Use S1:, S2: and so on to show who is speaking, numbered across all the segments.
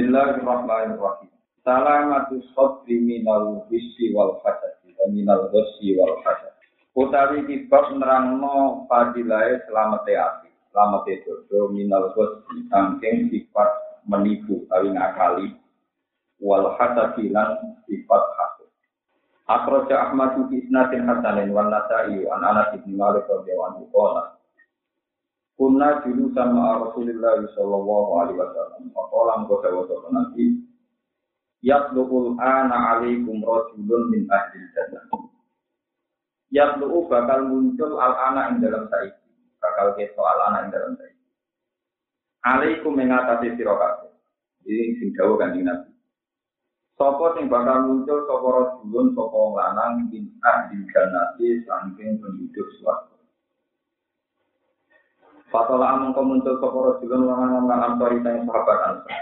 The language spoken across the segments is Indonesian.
S1: Bismillahirrahmanirrahim. Salamatu sodri minal hissi wal hasadi wa minal hissi wal hasad. Utawi kibab nerangno fadilai selamat ati, selamat jodoh minal hissi sangking sifat menipu kali ngakali wal hasadi lan sifat hasad. Akhraja Ahmad bi isnadin hasanin wan Nasa'i an Anas bin Malik radhiyallahu anhu qala Kunna dulu sama Rasulullah Sallallahu Alaihi Wasallam. Orang kau nanti. Yatlul ana alaikum rajulun min ahli jannah. Yatlu bakal muncul al anak ing dalam saiki. Bakal keto al anak ing dalam saiki. Alaikum mengatasi sirokat. Ini sing kan Nabi. Sopo sing bakal muncul sopo rajulun sopo lanang min ahli jannah saking penduduk suatu. Fatola amung muncul soporo rojulun lanang lan ansori sang sahabat ansor.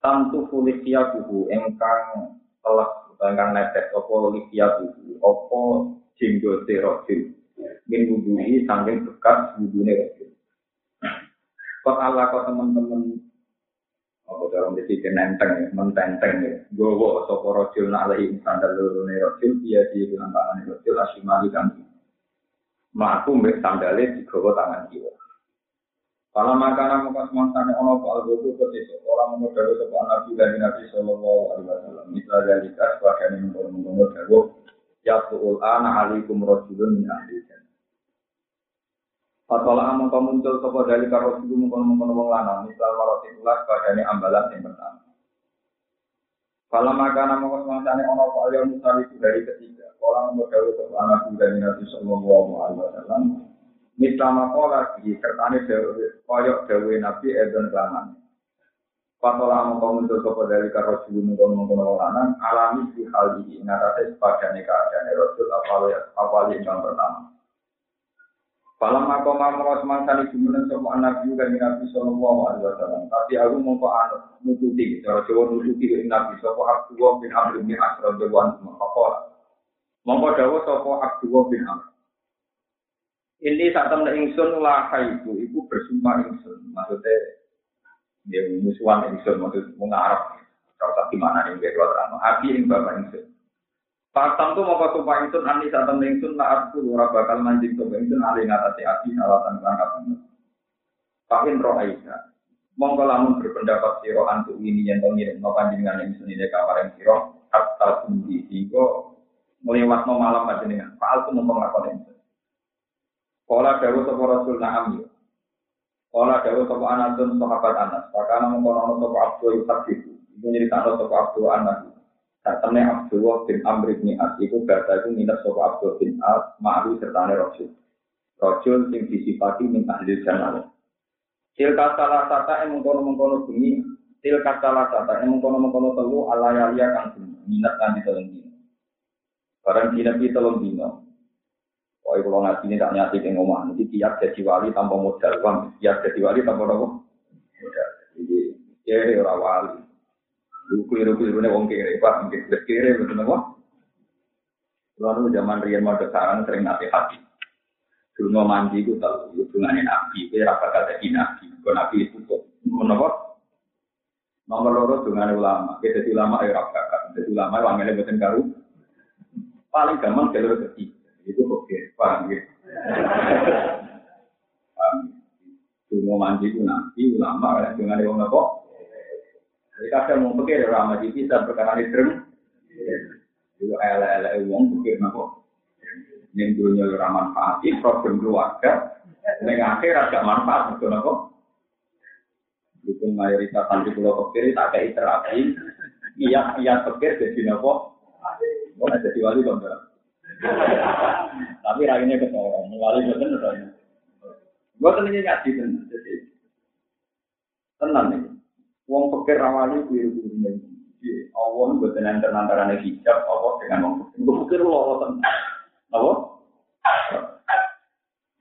S1: Tantu fulikia buhu engkang telah engkang netek sopo likia buhu opo jenggote rojul. Min wudui sangking bekas wudune rojul. Kok Allah kok teman-teman apa dalam desi nenteng, mententeng ya. Gowo sopo rojul nak lehi sandal lurune rojul, dia di bilang tangan rojul asimali kan Melaku mbek sandale digawa tangan kiwa. Kalau makanan muka semangatnya ono pak al-budu ketika orang mengodawi sebuah nabi dari nabi sallallahu alaihi wasallam. Misal dari kas bagian yang mengkono-mengkono dawo. Ya su'ul ana alikum rasulun min ahli. Fatwala amang muncul sopo dari karo dulu mengkono-mengkono wong lanang. Misal maroti ulas bagian ambalan yang pertama. Kalau makanan muka semangatnya ono pak al itu dari ketiga. Orang berdawa ke anak dari Nabi Sallallahu Alaihi Wasallam. Misalnya kola di kertane koyok dawe Nabi Eden Laman. Patola mengkau muncul sopo dari karo dulu mengkau mengkau lanang alami di hal ini ngatasi sepadane keadaan Rasul awal awal yang pertama. Falam aku mau mau semangkani jumunan sopo anak juga di Nabi Sallallahu Alaihi Wasallam. Tapi aku mau kau anut nututi, cara Jawa nututi Nabi sopo aku bin Amr bin Asram Dewan Makola. Mongko dawuh sapa Abdullah bin Amr. Ini saat temen ingsun lah itu, ibu bersumpah ingsun. Maksudnya, dia musuhan ingsun, maksud mengarap. Kalau tak gimana yang dia dua terang. Abi yang bapak ingsun. Faktam tuh mau sumpah ingsun, ani saat temen ingsun lah aku ora bakal manjing coba ingsun alih ngatasi abi alatan kerangka Pakin roh. Mongko lamun berpendapat siro antuk ini yang tau ngirim no panjenengan ingsun ini kamar yang siro. Kata sendiri, melewat no malam dengan Pak Al pun lakon itu. Kala dawuh sapa Rasul na'am yo. Kala dawuh sapa Anasun sahabat Anas. Pakana mengkono sapa Abdul itu. Iku nyeritakno sapa Abdul Anas. Katene Abdullah bin Amr bin As iku bahasa iku minat sapa Abdul bin As ma'ru sertane Rasul. Rasul sing disifati min ahli jannah. Tilka salah sata yang mengkono-mengkono bunyi. Tilka salah sata yang mengkono-mengkono telu ala yalia kang minat nanti telung Barang di Nabi telung dino. Pokoknya kalau ngaji ini tak nyati ke ngomong. Nanti tiap jadi wali tanpa modal uang. Tiap jadi wali tanpa apa? Modal. Jadi, kiri orang wali. Lu keliru-keliru ini wong kiri. Pak, mungkin kiri. Betul apa? Lalu zaman Rian mau sarang sering nanti hati. Dulu mau mandi itu tahu. Hubungannya Nabi. Itu rapat kata Nabi. Kalau Nabi itu kok. Kenapa? Nomor loro dengan ulama. Kita ulama ya rapat Jadi ulama wanginya buatan karu paling gampang jalur ketiga. Itu oke, ya? Paham. Cuma mandi itu nanti ulama kan dengan orang apa? Jadi kadang mau pikir ulama di bisa perkara ini terus. Itu ala-ala uang pikir apa? Yang dulunya ramah manfaat, problem keluarga, dengan akhir agak manfaat, betul apa? Dukung mayoritas nanti pulau pikir tak kayak terapi, iya iya pikir jadi apa? Oh, jadi wali kok. Tapi rakyatnya kesorong, wali betul betul. Gue tenangnya ngaji tenan, jadi tenang nih. Wong pikir rawali kuiru kuiru nih. Allah buat tenan antara hijab Allah dengan wong pikir. Gue pikir lo tenang. Apa?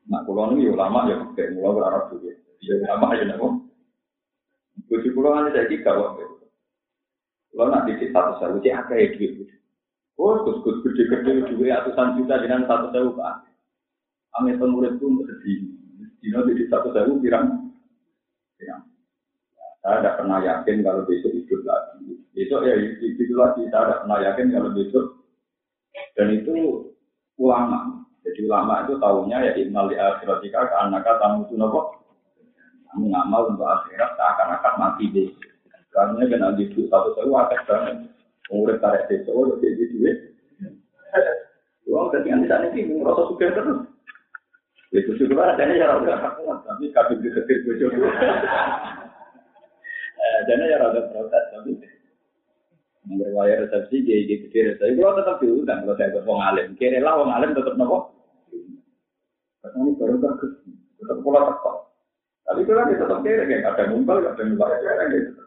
S1: Nah, kalau ini ulama ya pikir, mulai berharap juga. Ya ulama ya nabo. Gue sih pulau nanti jadi. Kalau nanti satu satu sih apa ya duit Oh, terus gus gede-gede dua ratusan juta dengan satu sewu pak. Ame murid pun sedih. Dino jadi satu sewu pirang. Pirang. Saya tidak pernah yakin kalau besok hidup lagi. Besok ya hidup lagi. Saya tidak pernah yakin kalau besok. Dan itu ulama. Jadi ulama itu tahunya ya innal li akhiratika ka annaka tamutu napa? Kamu ngamal untuk akhirat seakan-akan mati deh. Karena kena hidup satu sewu akeh banget. Umur tarik desa, udah jadi duit. Uang dari nanti saat ini merasa suka terus. Itu syukur ada ya rada tapi kabin di setir bojo. Jadi ya rada protes tapi berwaya resepsi dia di kiri saya kalau tetap diundang kalau saya ke wong alim kiri lah wong alim tetap nopo ini baru bagus tetap pola tekok tapi kalau kita tetap kiri kayak ada mumpal ada mumpal gitu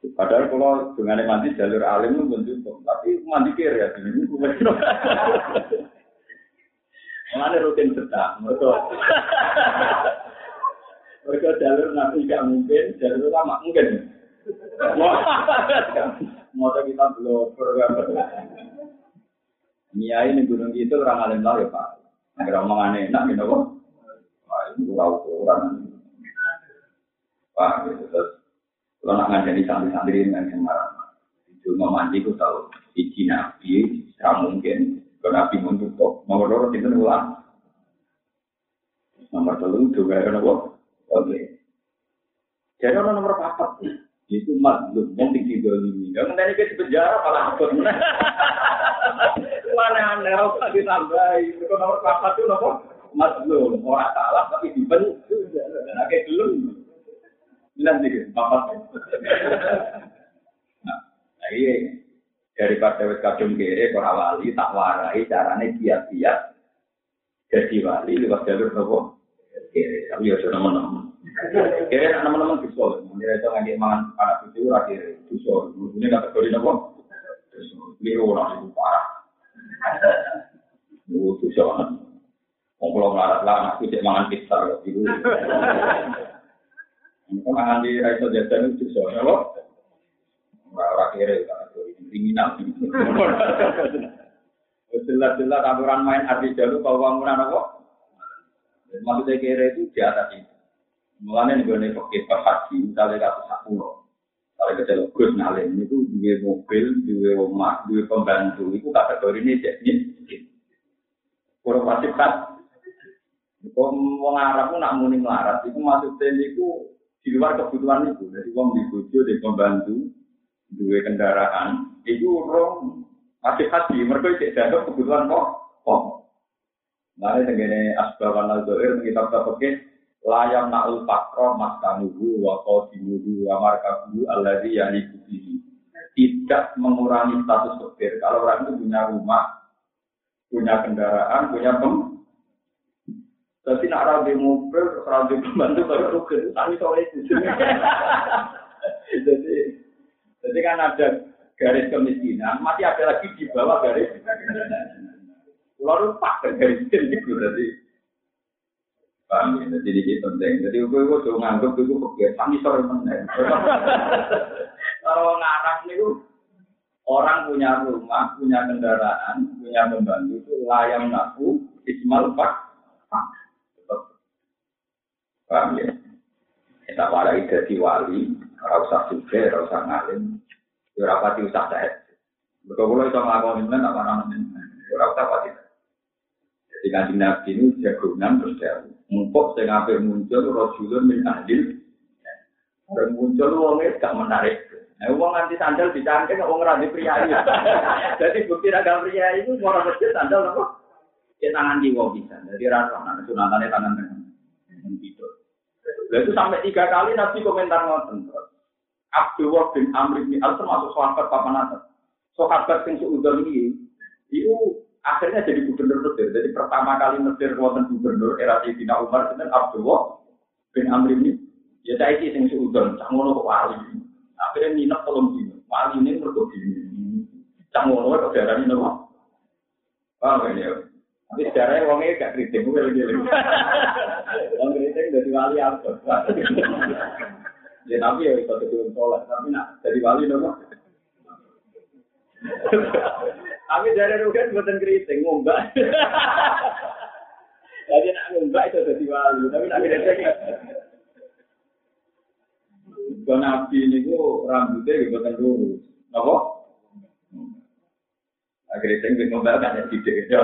S1: Padahal kalau dengan mandi jalur alim itu pun cukup, tapi mandi kiri ya, ini Mana rutin sedang, mereka mereka jalur nabi gak mungkin, jalur lama mungkin. Mau kita belum program Nia ini gunung itu orang alim lah ya pak. Agar omongan enak gitu kok. Wah itu orang. Pak gitu terus kalau nak ngajari santri-santri dengan marah, cuma mandi ku tahu iji nabi, tidak mungkin. Kalau nabi menutup, nomor dua itu ulang. Nomor telur juga ada nopo. Oke. Jadi orang nomor empat itu mazlum yang ini. Dan nanti ke penjara malah apa? Mana aneh harus ditambahi. Itu nomor empat itu nopo mazlum. Orang salah tapi dibentuk. Dan akhirnya belum. Bilang sih, papat. Nah, iya. Daripada wis kadung kere, para wali, tak warai, caranya giat-giat. Jadi wali, lewat jalur nopo. Kere, tapi ya sudah teman Kere, teman-teman bisa. Mengira itu nggak mangan anak itu, rakyat bisa. Ini kategori nopo. Biru orang itu parah. Oh, bisa banget. Kalau ngelarat lah, anak itu mangan pizza. Gitu. Mungkin nganti raiso jajan itu bisa, ya loh. Orang kira kriminal. Jelas-jelas aturan main arti jalur kalau bangunan apa? Maksudnya kira itu di atas itu. Mulanya nih gue pakai haji, misalnya kasus satu loh. Kalau kita Gus Nalim itu dua mobil, dua rumah, dua pembantu, itu kategori ini jadi kurang pasif kan. Kalau mau ngarap nak muni melarat, itu maksudnya itu di luar kebutuhan itu. Jadi uang di bojo, di pembantu, dua kendaraan, itu orang masih haji. Mereka tidak ada kebutuhan kok. Kok. Mari dengan asbaban al-zohir, kita pakai layam na'ul fakro maskanuhu wa qadimuhu wa markabuhu alladhi yani kubihi. Tidak mengurangi status fakir. Kalau orang itu punya rumah, punya kendaraan, punya pem tapi nak rabi mobil, rabi pembantu baru rugen, tapi sore itu. jadi, jadi kan ada garis kemiskinan, masih ada lagi di bawah garis. Lalu pak garis itu berarti. Paham ya, jadi ini penting. Jadi gue gue tuh nganggep itu kebiasaan sore meneng. Kalau ngarang itu orang punya rumah, punya kendaraan, punya pembantu itu layang naku, ismal pak. Paham ya? Kita warai jadi wali, ora usah suge, ora usah ngalim, ora pati usah sehat. Betul kalau itu ngelakuin ini, apa namanya? Ora usah pati. Jadi kanji nabi ini jagungan terus dia mumpuk saya ngapir muncul Rasulun min adil. Orang muncul uangnya gak menarik. Nah, uang nanti sandal dicangkeng, uang ngerti pria Jadi bukti raga pria itu, orang masjid sandal apa? Ya tangan jiwa bisa. Jadi rasa, nah, sunatannya tangan tangan. Itu sampai tiga kali Nabi komentar ngoten. Abdullah bin Amr bin Al termasuk sahabat papan atas. Sahabat yang seudon ini, itu akhirnya jadi gubernur Mesir. Jadi pertama kali Mesir wonten gubernur era Sayyidina Umar itu Abdullah bin Amr bin Ya saya ini yang seudon, cak ngono kok wali. Akhirnya minat tolong dino. Wali ini mergo dino. Cak ngono kok darani nopo. Paham ya? Tapi sejarahnya wongnya gak kritik, gue lagi lagi. Wong kritik dari wali apa? Ya tapi ya itu sebelum sholat, tapi nak jadi wali nopo. Tapi dari rugen buatan kritik, ngombak. Jadi nak ngombak itu jadi wali, tapi nak kritik. Ke nabi ini ku rambutnya gitu kan lurus. Apa? Akhirnya saya ingin ngomel kan ya tidak.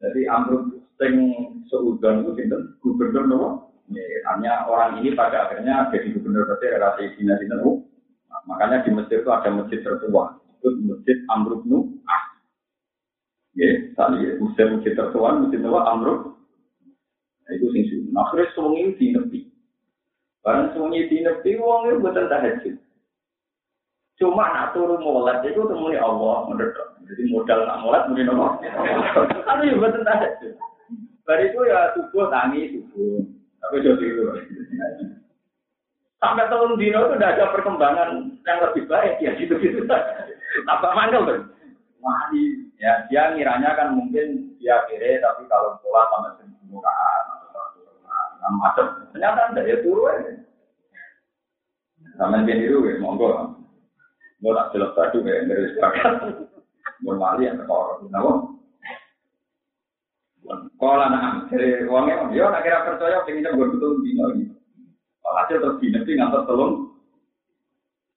S1: Jadi amrut sing seudon itu sinten gubernur nopo. hanya orang ini pada akhirnya jadi gubernur berarti relasi Cina sinten Makanya di Mesir itu ada masjid tertua. Itu masjid Amrut Nu Ah. Ya, tadi Mesir masjid tertua, masjid tua Amrut. Nah, itu sing sunnah. Nah, akhirnya semuanya di nepi. Barang semuanya di nepi, uang itu buatan tahajud. Cuma nak turun mulat itu temui Allah menurut. Jadi modal nak mulat mungkin Allah. Kan ya buatan tahajud. Dari itu ya subuh tangis subuh. Tapi jadi itu. Sampai tahun dino itu udah ada perkembangan yang lebih baik ya gitu-gitu. Tambah mangkel tuh. Wali ya dia ngiranya kan mungkin dia kere tapi kalau sholat sama seribu rakaat macam ternyata tidak ya turun sama dia itu ya monggo mau tak jelas tadi ya dari sepakat mau mali yang tekor kenapa? Kalau anak dari uangnya dia nak kira percaya pengennya gue betul dino gitu hasil terus dinasti ngantar telung.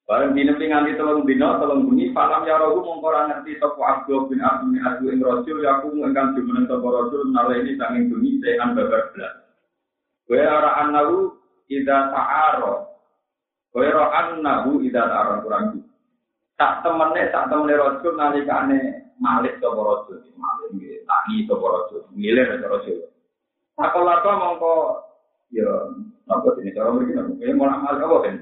S1: Barang dinasti nganti telung dino, telung bunyi, falam ya rohu mongkora ngerti sopo abdu bin abdu bin abdu ing rojul, ya aku engkang jumeneng sopo rojul, nala ini sanging bunyi, sehan babar belas. Kue araan nahu, ida ta'aro. Kue ro'an nahu, ida ta'aro, kurang Tak temene, tak temene rojul, nalikane malik sopo rojul. Malik, tangi sopo rojul, milir sopo rojul. Takolaka mongko, ya, apa ini cara begini? Ini mau amal apa kan?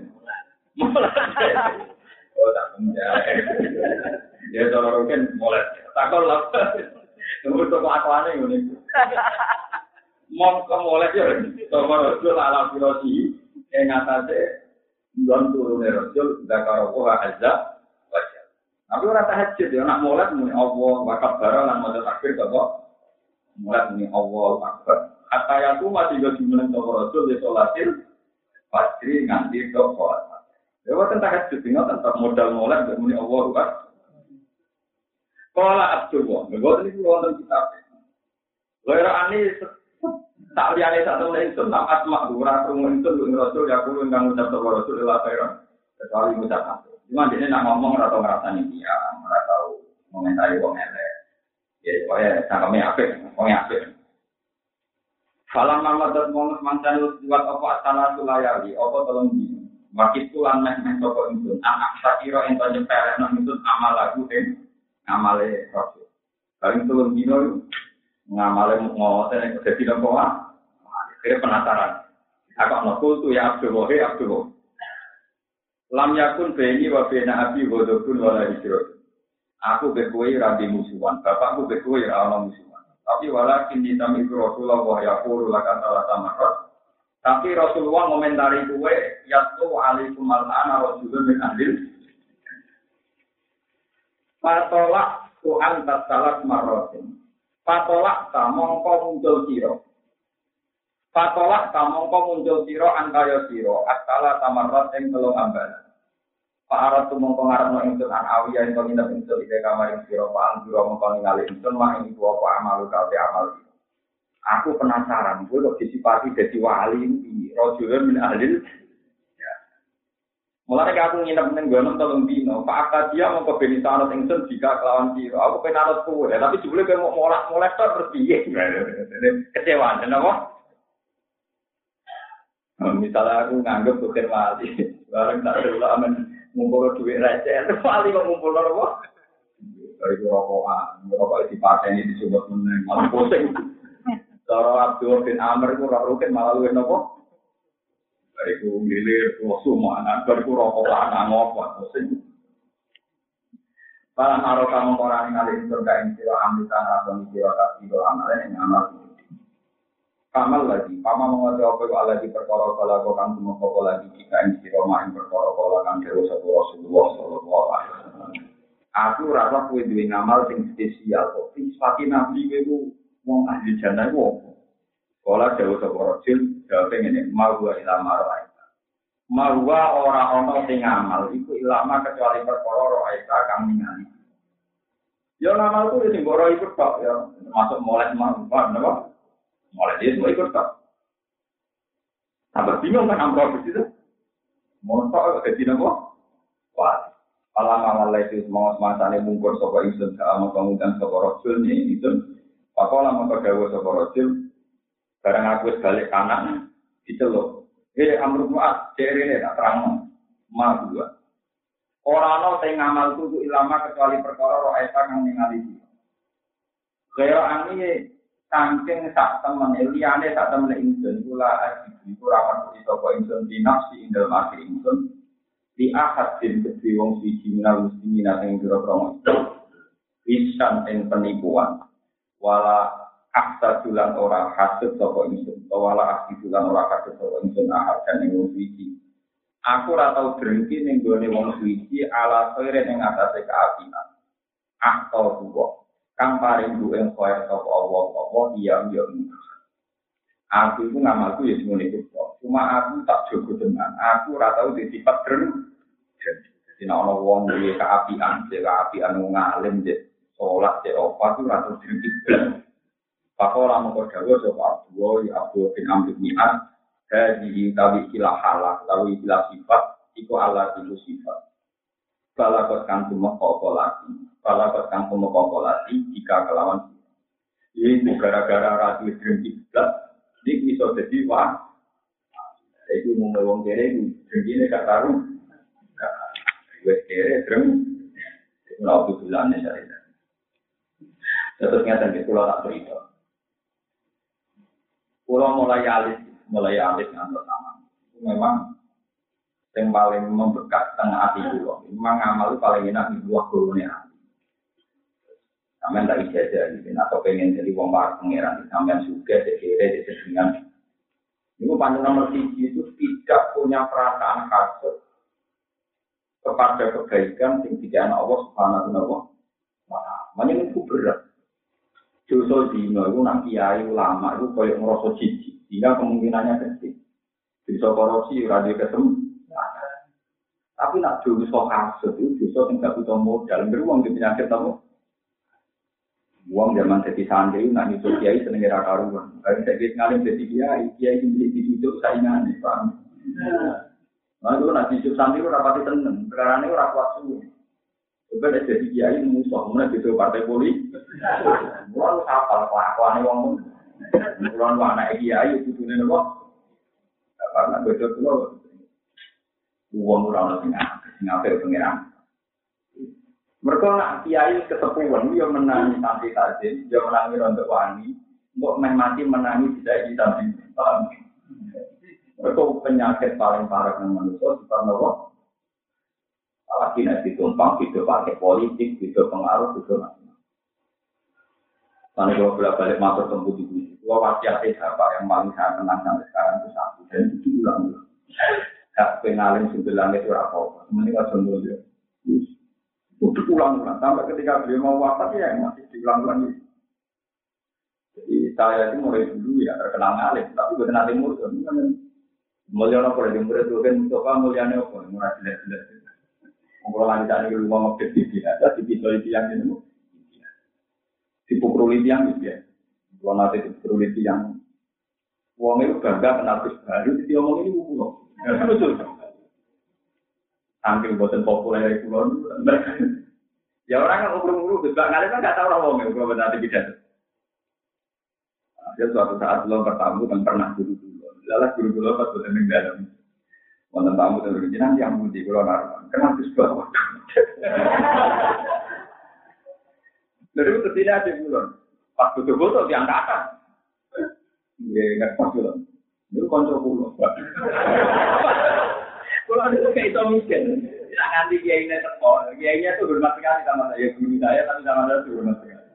S1: Oh tak. Ya cara mungkin mulai takol lah. Tunggu toko akuane ini. Mau kemulai ya, toko rasul ala filosi yang atasnya don turun rasul zakar Allah azza. Tapi orang tahajud ya, nak mulai muni Allah wakaf barang lan mau takbir toko mulai muni Allah akbar. Kata yang tuh masih gak jumlah toko rasul di sholatil pasti nganti toko Ya wonten tahajud tinggal tentang modal mulai muni Allah kan. Kala Abdullah, nggak ini wonten kitab. Lera ani tak liane sak temen itu tak asma ora krungu itu lu rasul ya kulo ngucap sapa rasul la khairan. Kecuali apa. Cuma dia nak ngomong ora tau ngrasani dia, ora tau ngomentari wong elek. Ya pokoke cangkeme apik, wong apik. Falam nama dan mongus mantan buat apa tanah sulayali, apa tolong di wakit tulan meh meh toko itu, anak sakiro yang tanya peres nang itu amal lagu kan, ngamale rasul. Paling tolong dino ngamale ngoten yang jadi nopo ah, kira penasaran. Aku mau tuh ya Abdul Wahid Abdul Wahid. Lam yakun beni wa bena abi wadokun wala hijrot. Aku bekui rabi musuhan, bapakku bekui rawa musuhan. Tapi walakin ditami itu Rasulullah wa yaqulu laka salah samarot. Tapi Rasulullah komentari kue yaitu alaikum al-ana rasulun min ahlil. Patolak Tuhan tasalat marotin. Patolak ta mongko muncul siro. Patolak ta mongko muncul siro antaya siro. Asala tamarot yang telung ambalan. Pak Arab tuh mau pengarap no insun an awi yang kau nginep insun ide kamar yang siro Pak Anjuro mau kau ningali insun wah ini dua Pak amalu kafe amal Aku penasaran, gue kok disipati jadi wali di rojulun min ahlil. Ya. Mulai aku nginep neng gunung tolong dino, Pak dia mau ke Benitano insun jika kelawan siro. Aku pengen anut kue, tapi sebelum gue mau molek tuh terus piye? Kecewa, kenapa? Misalnya aku nganggep bukan wali, bareng tak ada aman ngumpul duit receh, paling kok ngumpul apa? Dari rokokan, rokok di partai ini disebut meneng, malah pusing. Cara Abdul bin Amr itu rok rukin malah lu nopo? Dari ku milir, wasu mana, dari ku rokok lana ngopo, pusing. Kamu orang yang ngalih surga ini siro amritan atau siro kasih do amal yang amal Kamal lagi, pama mengerti apa itu lagi perkara kala kau kan cuma kau lagi jika ini siro main perkara kala kan dewa satu Rasulullah Sallallahu Alaihi Wasallam. Aku rasa kue dua ngamal sing spesial kok. Sifati nabi itu wong ahli jannah apa? Kala dewa satu Rasul jawab ini mau gua ilama rohaita. Mau gua orang orang sing ngamal itu ilama kecuali perkara rohaita kang ningali. Ya ngamal itu sing boro ikut kok ya masuk mulai mau, apa? Mulai dia semua ikut tak. Tambah bingung kan amro itu. Montok ke dina kok. Wah, Alam amal itu mau masane mungkur sapa ingsun sama kemudian sapa rajul ni ingsun. Pakola mongko dawuh sapa rajul barang aku balik kanan diceluk. Eh amru muat cerene tak terang. Ma dua. Ora ana sing ngamal kudu ilama kecuali perkara roh eta kang ningali. Kaya ani saking sak temen liyane sak temen ingsun kula aji iku ra iso kok ingsun dinafsi indal mati ingsun di akad din kedhi wong siji minal muslimin sing kira-kira pisan ing penipuan. Wala aksa julan ora hasud sapa ingsun wala aksi julan ora hasud sapa ingsun ahad dan ing wong siji. Aku ora tau drengki ning gone wong siji ala ning atase kaapian atau dua kang paring duwe koyo sapa Allah apa dia yo Aku itu ngamalku ya semuanya itu Cuma aku tak jogo dengan aku rata di sifat keren. Jadi nak ono wong duwe keapian, dia keapian ngalim, dia sholat, dia opat itu rata sedikit. Pakola mengkau dawa sapa Abdullah ya Abdul bin Amr bin As Hadi tawi ikilah halak, tawi ikilah sifat, iku Allah itu sifat. Balakot kang tumekoko lagi, balakot kang tumekoko lagi, jika kelawan ini gara-gara ratu drengki belas, ini bisa jadi wah. Itu mau ngomong kere, drengki ini gak taruh. Gue kere, dreng. Itu lalu bilangnya dari Terus ngeten gitu, kalau tak cerita. Kalau mulai alis, mulai alis ngantor sama. Memang yang paling membekas tengah hati pulau. Memang amal paling enak di buah gulunya. Sampai tak ijazah gitu, atau pengen jadi wong para pangeran, sampai suka, sekiranya, sedengan. Ini panjang nomor tiga itu tidak punya perasaan kasut kepada kebaikan yang tidak anak Allah subhanahu wa ta'ala. itu berat. Dosa dino itu nak kiai ulama itu kayak ngerasa jijik, sehingga kemungkinannya kecil. Dosa korupsi radio ketemu. Tapi nak dosa kasut itu dosa yang tidak butuh modal, beruang di penyakit apa? Uang zaman jadi santri, nak nyusul kiai seneng era karuan. Kalau saya bisa ngalim jadi kiai, kiai ini jadi hidup saingan, paham? Nah itu nak nyusul santri itu rapati tenang, sekarang ini rapat suwe. Coba ada jadi kiai musuh, mana gitu partai politik. Mulai apa kelakuan wong Mulai lu anak kiai itu tuh nih. Karena beda tuh uang orang sing apik pengiran. Mereka nak kiai ketepuan, dia menangi santri tajin, dia menangi untuk wani, untuk mati menangi tidak di samping. Mereka penyakit paling parah yang manusia, apa? Apalagi nanti tumpang, hidup pakai politik, hidup pengaruh, hidup macam kalau bolak balik masuk tempat di sini, gua pasti ada apa yang paling saya tenang sampai sekarang itu satu dan itu ulang-ulang. Gak pengalin sembilan itu apa? Mending nggak contoh dia. Untuk ulang-ulang sampai ketika beliau mau wafat ya masih diulang-ulang. Jadi saya itu mulai dulu ya terkenal ngalim, tapi bukan nanti murid. Mulia nopo lagi murid itu kan Mustafa mulia nopo, mulai jelas-jelas. Kalau lagi tadi lu mau ngepet di ada di pisau itu yang ini, dipukul yang gitu ya. Kalau nanti dipukul yang, uang itu bangga kenal baru, jadi omong ini pulau. Lucu. Saking buatan populer pulau Ya orang kan ngobrol-ngobrol, sebab kalian kan nggak tahu orang ngomong, kalau nanti bisa. Dia suatu saat belum bertamu dan pernah dulu-dulu. Lalu guru-guru pas buatan dalam. Wonten tamu dan berjinan yang mudi kalau naruh. Kenapa di sebelah Dari itu tidak ada bulan. Pas butuh foto diangkatan. Ya nggak pas bulan. Itu kontrol pulau. Pulau itu kayak itu miskin. Nanti kiai ini teko. Kiai itu hormat sekali sama saya. Guru saya tapi sama saya hormat sekali.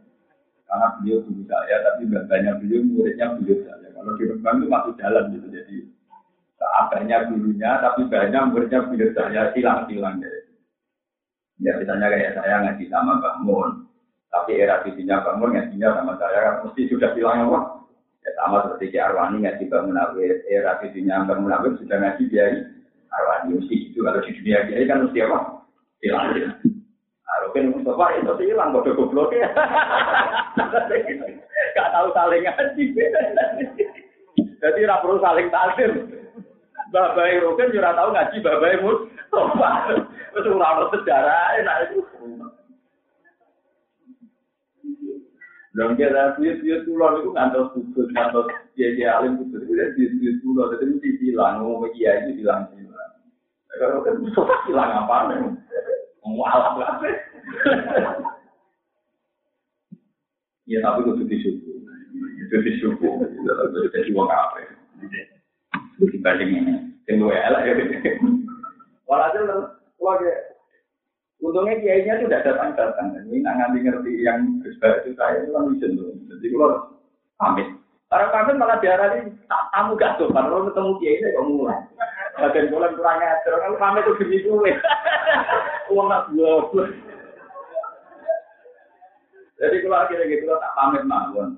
S1: Karena beliau guru saya tapi banyak beliau muridnya beliau saya. Kalau di Rembang itu masuk jalan gitu. Jadi Adanya gurunya, tapi banyak muridnya beliau saya silang-silang deh. Ya misalnya kayak saya ngaji sama Bang Mun, tapi era visinya Bang Mun ngajinya sama saya kan mesti sudah bilang apa? Ya sama seperti Ki Arwani ngaji Bang Munawir, era visinya Bang Munawir sudah ngaji Kiai Arwani mesti itu kalau di dunia Kiai kan mesti apa? Hilang. Arwani Mustafa itu hilang bodoh goblok ya. Gak tahu saling ngaji. Jadi tidak perlu saling takdir. Babai Rogen juga tahu ngaji babai Mus. Terus ora sejarah enak itu. Dan kita bias-bias pulau itu ngantos kudus, ngantos kiai alim kudus itu dia bias-bias pulau. Jadi mesti bilang, ngomong kiai itu bilang. Kalau kan musuh hilang apa nih? Mualaf lah. Ya tapi kudu disyukur. Itu disyukur. Jadi uang apa? Dibanding ini. Yang gue elak ya. Walhasil, kalau Untungnya kiainya itu tidak datang datang. Ini nggak ngerti ngerti yang berbeda itu saya itu kan bisa tuh. Jadi kalau pamit. Orang pamit malah diarani tamu gak tuh. Kalau ketemu kiai ini kok mulai. Bagian bulan kurang ajar. Kalau pamit itu demi gue. Uang nggak gue. Jadi kalau akhirnya gitu tak pamit mawon.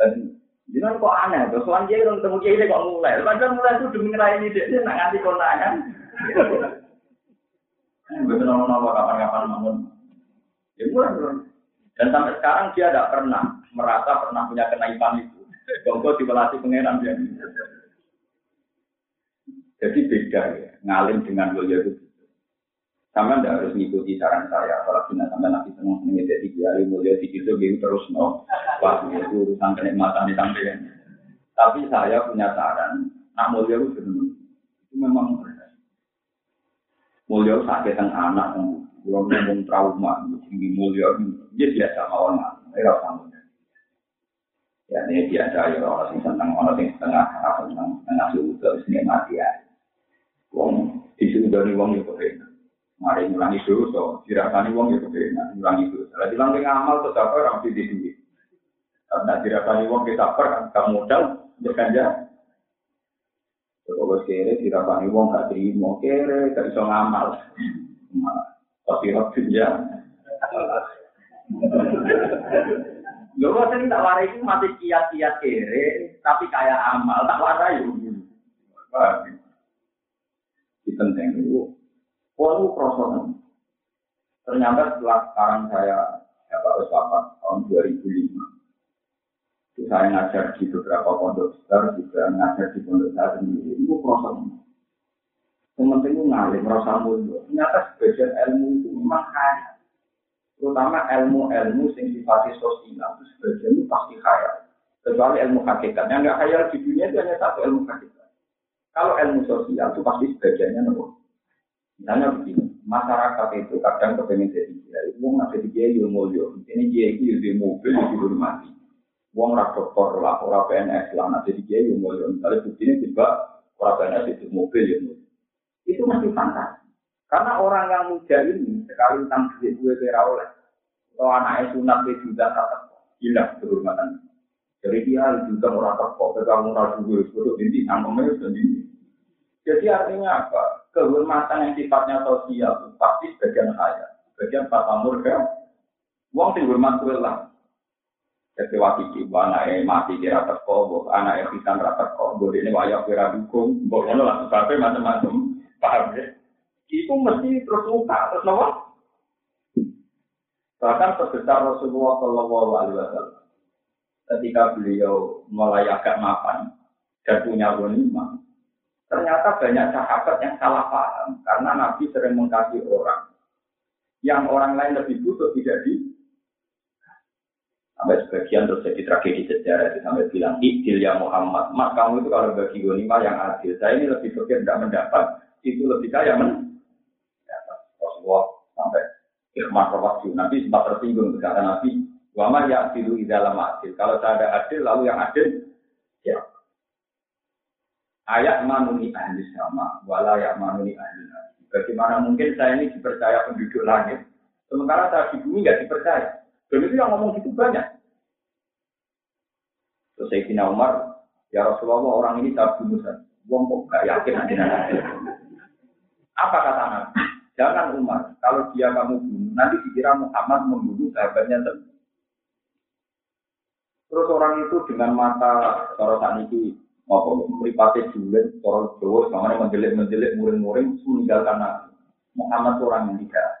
S1: Dan Jangan kok aneh, terus soal dia ketemu kiai ini kok mulai. Padahal mulai itu demi ngerayain dia, nak nganti konangan. Betul nama kapan-kapan bangun. Ya mulai Dan sampai sekarang dia tidak pernah merasa pernah punya kenaikan itu. Bongko dipelatih pengenan dia. Jadi beda ya, ngalim dengan mulia itu. Sama tidak harus mengikuti saran saya, apalagi nanti sampai nanti senang senang jadi kiai mulia di situ gitu terus no. Wah itu urusan kenikmatan di samping. Tapi saya punya saran, nak mulia itu itu memang mulia sakit teng anak yang belum ngomong trauma tinggi mulia dia biasa mawon era sama ya ini biasa ya orang sing seneng orang sing setengah apa seneng tengah suhu terus ini mati ya wong disuruh dari wong itu kena mari ngulangi dosa dirasani wong itu kena ngulangi dosa lagi langkah ngamal tetap orang di duit karena dirasani wong kita per kan modal berkanja Kalau kere dirapani wong gak terima kere gak bisa ngamal. Tapi roti ya. Lho kok sing tak warai masih kiat-kiat kere, tapi kayak amal tak warai. Di penting itu, walau proses Ternyata setelah sekarang saya ya Pak tahun 2005, saya ngajar di beberapa pondok besar, juga ngajar di pondok saya sendiri. Itu proses. Yang penting itu ngalir, merasa mulia. Ternyata sebagian ilmu itu memang kaya. Terutama ilmu-ilmu yang sifatnya sosial itu sebagian itu pasti kaya. Kecuali ilmu hakikat. Yang nggak kaya di dunia itu hanya satu ilmu hakikat. Kalau ilmu sosial itu pasti sebagiannya nomor. Misalnya begini, masyarakat itu kadang kepengen jadi dia, itu mau jadi dia mulia. Ini dia itu lebih mobil, lebih hormati. Wong ra dokter lah, ora PNS lah, nanti dia yang mau misalnya buktinya juga ora PNS itu mobil ya. Itu masih fantasi. Karena orang yang muda ini sekali tentang duit gue kira oleh, kalau anaknya sunat dia juga tetap hilang kehormatan. Jadi dia juga orang teko, pegang murah juga, itu inti nangkemnya sendiri. Jadi artinya apa? Kehormatan yang sifatnya sosial pasti bagian saya, bagian Pak Amur kan. Wong sing hormat lah, kecewa kiki, anak yang mati kira teko, anak yang pisan rata teko, ini wayak kira dukung, ngono lah sebabnya macam-macam, paham ya? Itu mesti terus luka, terus nopo. Bahkan sebesar Rasulullah Shallallahu Alaihi Wasallam, ketika beliau mulai agak mapan dan punya wanita, ternyata banyak sahabat yang salah paham karena Nabi sering mengkasih orang yang orang lain lebih butuh tidak di Sampai sebagian terus jadi tragedi sejarah itu sampai bilang, Idil ya Muhammad, mas kamu itu kalau bagi gonima yang adil, saya ini lebih berpikir tidak mendapat, itu lebih kaya men. Rasulullah sampai ikhmat waktu Nabi sempat tersinggung berkata Nabi, Wama ya tilu dalam adil. Kalau saya ada adil, lalu yang adil, ya. Ayat manuni ahli sama, wala ya manuni ahli Bagaimana mungkin saya ini dipercaya penduduk langit, sementara saya di bumi nggak dipercaya. Dan itu yang ngomong gitu banyak. Terus Sayyidina Umar, ya Rasulullah orang ini tak bunuh saja. Wong kok gak yakin nanti nanti. Apa kata Nabi? Jangan Umar, kalau dia kamu bunuh, nanti dikira Muhammad membunuh sahabatnya. Terus orang itu dengan mata sorotan itu apa meripati julen, sorot Jawa, sama menjelit-menjelit, muring-muring, meninggalkan Nabi. Muhammad orang yang tidak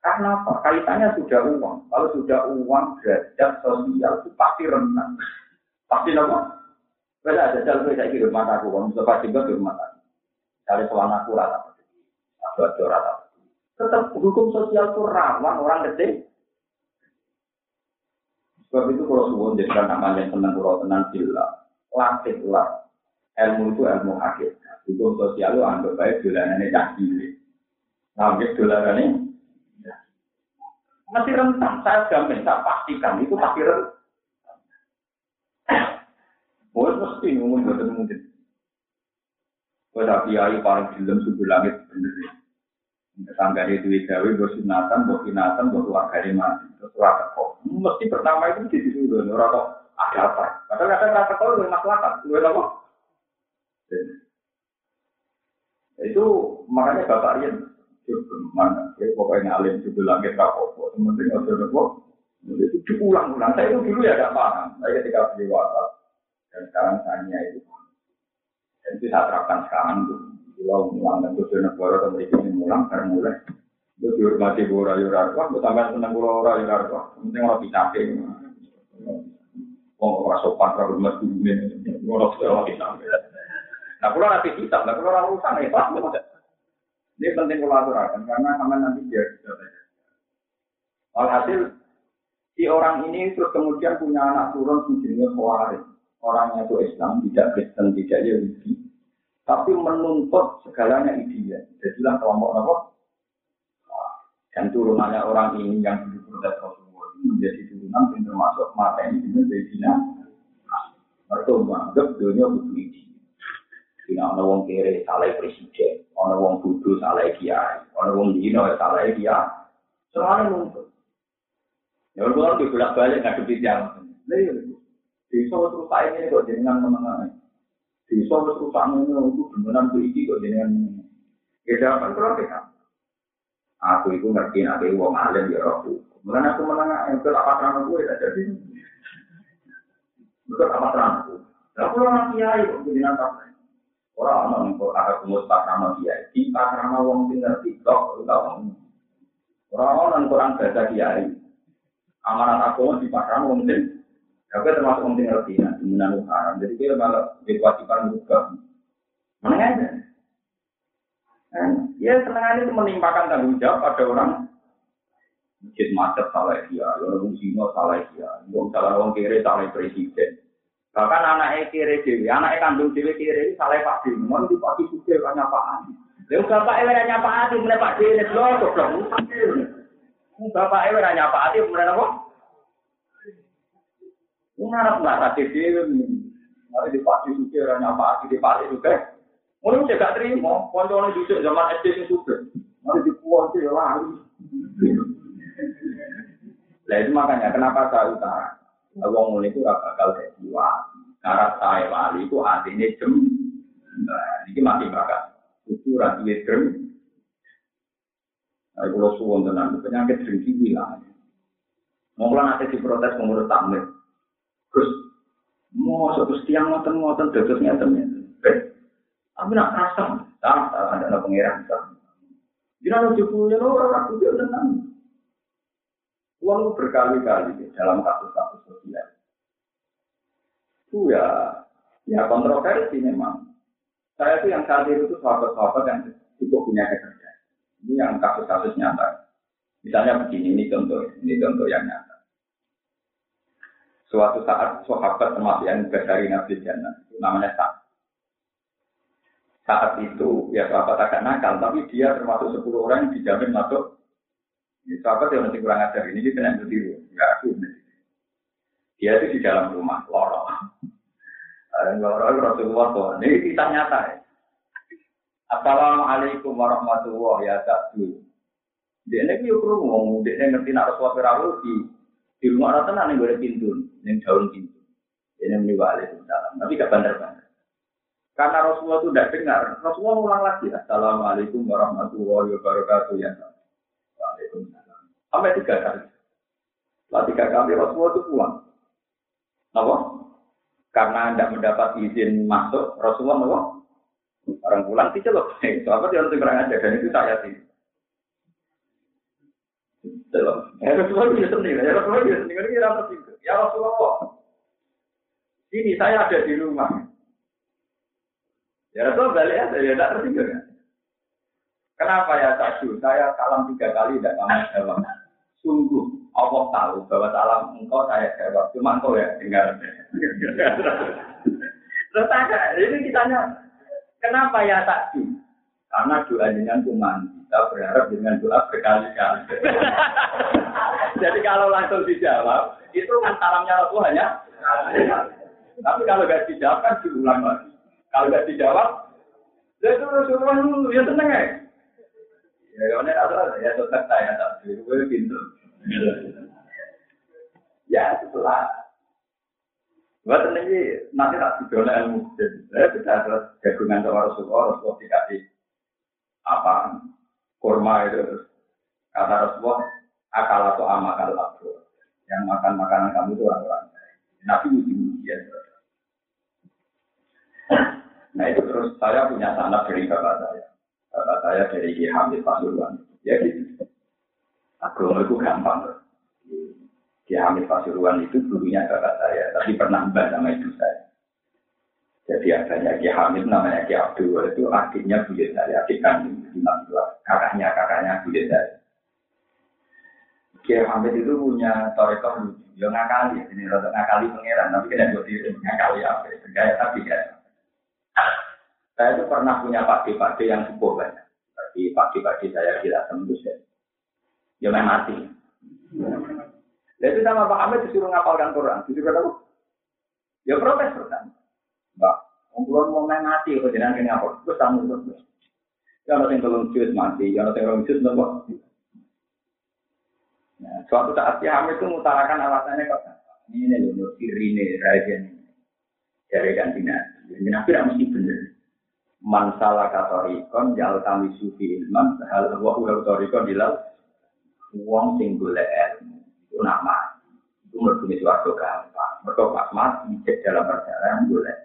S1: karena apa? Kaitannya sudah uang. Kalau sudah uang, derajat sosial itu pasti rendah. Pasti apa? Beda ada jalan saya kira rumah aku, kalau pasti juga di rumah aku. Cari soal aku rata. Aku rata. Tetap hukum sosial itu rawan orang gede. Sebab itu kalau suwon jadikan namanya tenang kalau tenang gila. Latihlah. Ilmu itu ilmu hakikat. Hukum sosial itu anggap baik dolanannya cah cilik. Ngambil dolanannya. Masih rentang. Saya jamin, saya pastikan itu masih rentang. Oh, mesti ngomong betul mungkin. Kalau kiai paling film subuh langit bener. Tangga itu gawe, bos sunatan, bos sunatan, bos keluarga mati. Terus rata kok. Mesti pertama itu di situ dulu, rata ada apa? Padahal ada rata kok lu masyarakat, lu apa? Itu makanya bapak Rian mana? Ya, pokoknya alim juga langit rapopo. Sementing ada kok. Itu diulang-ulang. Saya itu dulu ya tidak paham. Saya ketika beli WhatsApp dan sekarang saya itu. Dan itu saya terapkan sekarang tuh. Kalau mulang dan tujuh negara atau mereka ini mulang, karena mulai. Itu dihormati gue sampai seneng gue rayu rayu. Penting orang bisa Oh, orang sopan, hormat dulu ini. Orang sudah kita. Nah, kalau nanti kita, nah kalau orang urusan ya, pas Ini penting kolaborasi karena sama nanti dia. Alhasil si orang ini terus kemudian punya anak turun menjadi khawarij. Orangnya itu Islam, tidak Kristen, tidak Yahudi tapi menuntut segalanya ideal. Jadilah kelompok apa? Dan turunannya orang ini yang dulu protes Rasulullah menjadi turunan yang termasuk mata ini dengan Sayyidina Mereka menganggap dunia butuh ide. Tidak ada orang kere salah presiden, ada orang bodoh salah kiai, ada orang dino salah kiai. Semuanya nuntut. Ya kalau dibolak balik nggak kebijakan. Lalu, di terus saya ini kok dengan menengah bisa wis rusak ngono iku beneran ku iki kok jenengan. Ya jawaban kula kita. Aku itu ngerti nek wong alim ya rohku. Mulane aku menang entuk apa terang gue ya jadi. Betul apa terang aku. Lah kula nak kiai kok jenengan tak. Ora ana ning ada kumus tak nama kiai. Di tak nama wong sing ngerti kok ora Ora ana ning Quran baca kiai. Amanat aku di pasar wong sing tapi termasuk orang tinggal di nanti haram. Jadi dia malah kewajiban juga. Mana aja. Ya senang itu menimpakan tanggung jawab pada orang masjid macet salah dia, orang Cina salah dia, orang salah orang kiri salah presiden. Bahkan anak eh kiri dewi, anak kandung dewi kiri salah pak dewi, mau pasti pak dewi kiri kan apa aja? Lalu bapak eh nanya apa aja, mulai pak dewi lihat loh, kok belum Bapak eh nanya apa aja, mulai apa? Unarap nggak tadi dewi, mari di pak dewi kiri nanya apa aja di pak dewi kiri. Mulai udah gak terima, kondo orang zaman SD itu sudah, mari di pulau itu lari. Nah itu makanya kenapa saya utara. Wong mulai itu bakal kayak jiwa. Karena saya wali itu artinya jem. Nah, ini masih bakal. Itu rasanya jem. Nah, kalau suwon tenang, penyakit dengki hilang. Mau nanti diprotes pengurus tamir. Terus mau satu tiang ngoten ngoten dados ngeten ya. Tapi nak rasa, tak ada pengiran lo cukup ya lo orang aku dia tenang. Uang berkali-kali dalam kasus-kasus sosial. Itu ya, ya kontroversi memang. Saya itu yang saat itu sahabat-sahabat yang cukup punya kerja. Ini yang kasus-kasus nyata. Misalnya begini, ini contoh, ini contoh yang nyata. Suatu saat sahabat termasuk yang dari Nabi Jannah, namanya Sa'ad. Saat itu, ya sahabat agak nakal, tapi dia termasuk 10 orang yang dijamin masuk. Sahabat yang masih kurang ajar, ini dia kena berdiri, ya aku. Dia itu di dalam rumah, lorong. Lorong Rasulullah tuh, ini kita nyata ya. Assalamualaikum warahmatullahi wabarakatuh. Dia ini yuk ngomong, dia ngerti nak Rasulullah di di rumah orang tenang yang boleh pintu, yang daun pintu. Ini meniwali salam. Tapi gak bandar-bandar. Karena Rasulullah itu tidak dengar. Rasulullah ulang lagi. Assalamualaikum warahmatullahi wabarakatuh. Ya. Waalaikumsalam. Sampai tiga kali. Setelah tiga kali Rasulullah itu pulang. Apa? Karena tidak mendapat izin masuk, Rasulullah apa? Orang pulang dicelok. Sahabat yang kurang aja dan itu saya sih. Ya Rasulullah bisa sendiri, ya Rasulullah bisa sendiri, ini apa sih? Ya Rasulullah, ini saya ada di rumah. Ya Rasul balik aja, ya tidak tertinggal kan. Kenapa ya Sadu? Saya salam tiga kali tidak kamu jawab. Sungguh Allah tahu bahwa salam engkau saya jawab. Cuma engkau ya tinggal. Terus tanya, ini kitanya, kenapa ya Sadu? Karena doa dengan kuman. Kita berharap dengan doa berkali-kali. Jadi kalau langsung dijawab, itu kan salamnya Rasul hanya. Tapi kalau nggak dijawab kan diulang lagi. Kalau nggak dijawab, ya itu Rasulullah ya tenang ya. Ya, ya. Ya setelah Buat ini nanti tak didola ilmu. Saya bisa terus jagungan sama Rasulullah, Rasulullah dikasih apa kurma itu kata Rasulullah akal atau amakal aku. Yang makan makanan kamu itu orang-orang Nabi uji ujian Nah itu terus saya punya sanak dari bapak saya. Bapak saya dari Ki Hamid Pasuruan. Ya gitu. Agama itu gampang. Ki Hamid Pasuruan itu dulunya bapak saya, tapi pernah mbak sama ibu saya. Jadi adanya Ki Hamid namanya Ki Abdul itu adiknya buyut saya, adik kandung kakaknya kakaknya buyut saya. Ki Hamid itu punya torekah lucu, ya ngakali, ini rada ngakali pangeran, tapi kena buat diri ngakali apa, gaya tapi kan. Saya itu pernah punya padi-padi yang cukup banyak. Tapi padi-padi saya tidak tembus ya. Ya main mati. Jadi sama Pak Hamid disuruh ngapalkan Quran. Disuruh apa? Ya protes pertama. Mbak, ngomong mau main mati, kok jangan kena apa? Terus tamu terus. Ya ada yang jus mati, ya ada yang belum jus. Nah, suatu saat si Hamid itu mengutarakan alasannya kok. Ini loh, ini raja ini. Dari ganti nabi. Nabi mesti bener man salah katorikon jal kami sufi ilman hal wa ulah katorikon dilal wong sing golek ilmu itu nama itu mergune suatu gampang. Mereka pas mati cek dalam perjalanan boleh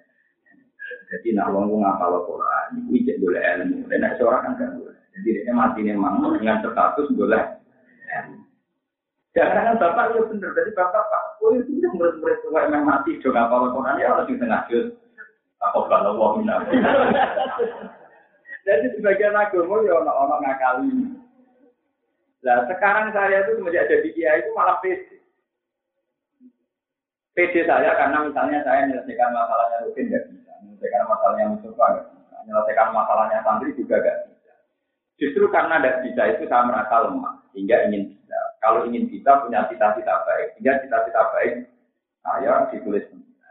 S1: jadi nak wong ngapal Quran itu cek boleh ilmu. Dan nak seorang kan kan boleh jadi dia mati memang dengan status boleh Jangan kan bapak ya bener, jadi bapak pak, oh itu murid-murid tua yang mati, dong ngapal Quran ya harus di tengah. Apa kalau Jadi sebagian agama ya ono-ono ngakali. Nah sekarang saya itu semenjak jadi kiai itu malah pede. Pede saya karena misalnya saya menyelesaikan masalahnya rutin nggak bisa, menyelesaikan masalahnya Mustafa nggak bisa, menyelesaikan masalahnya santri juga nggak bisa. Justru karena tidak bisa itu saya merasa lemah, sehingga ingin bisa. Kalau ingin bisa punya cita-cita baik, sehingga cita-cita baik saya ditulis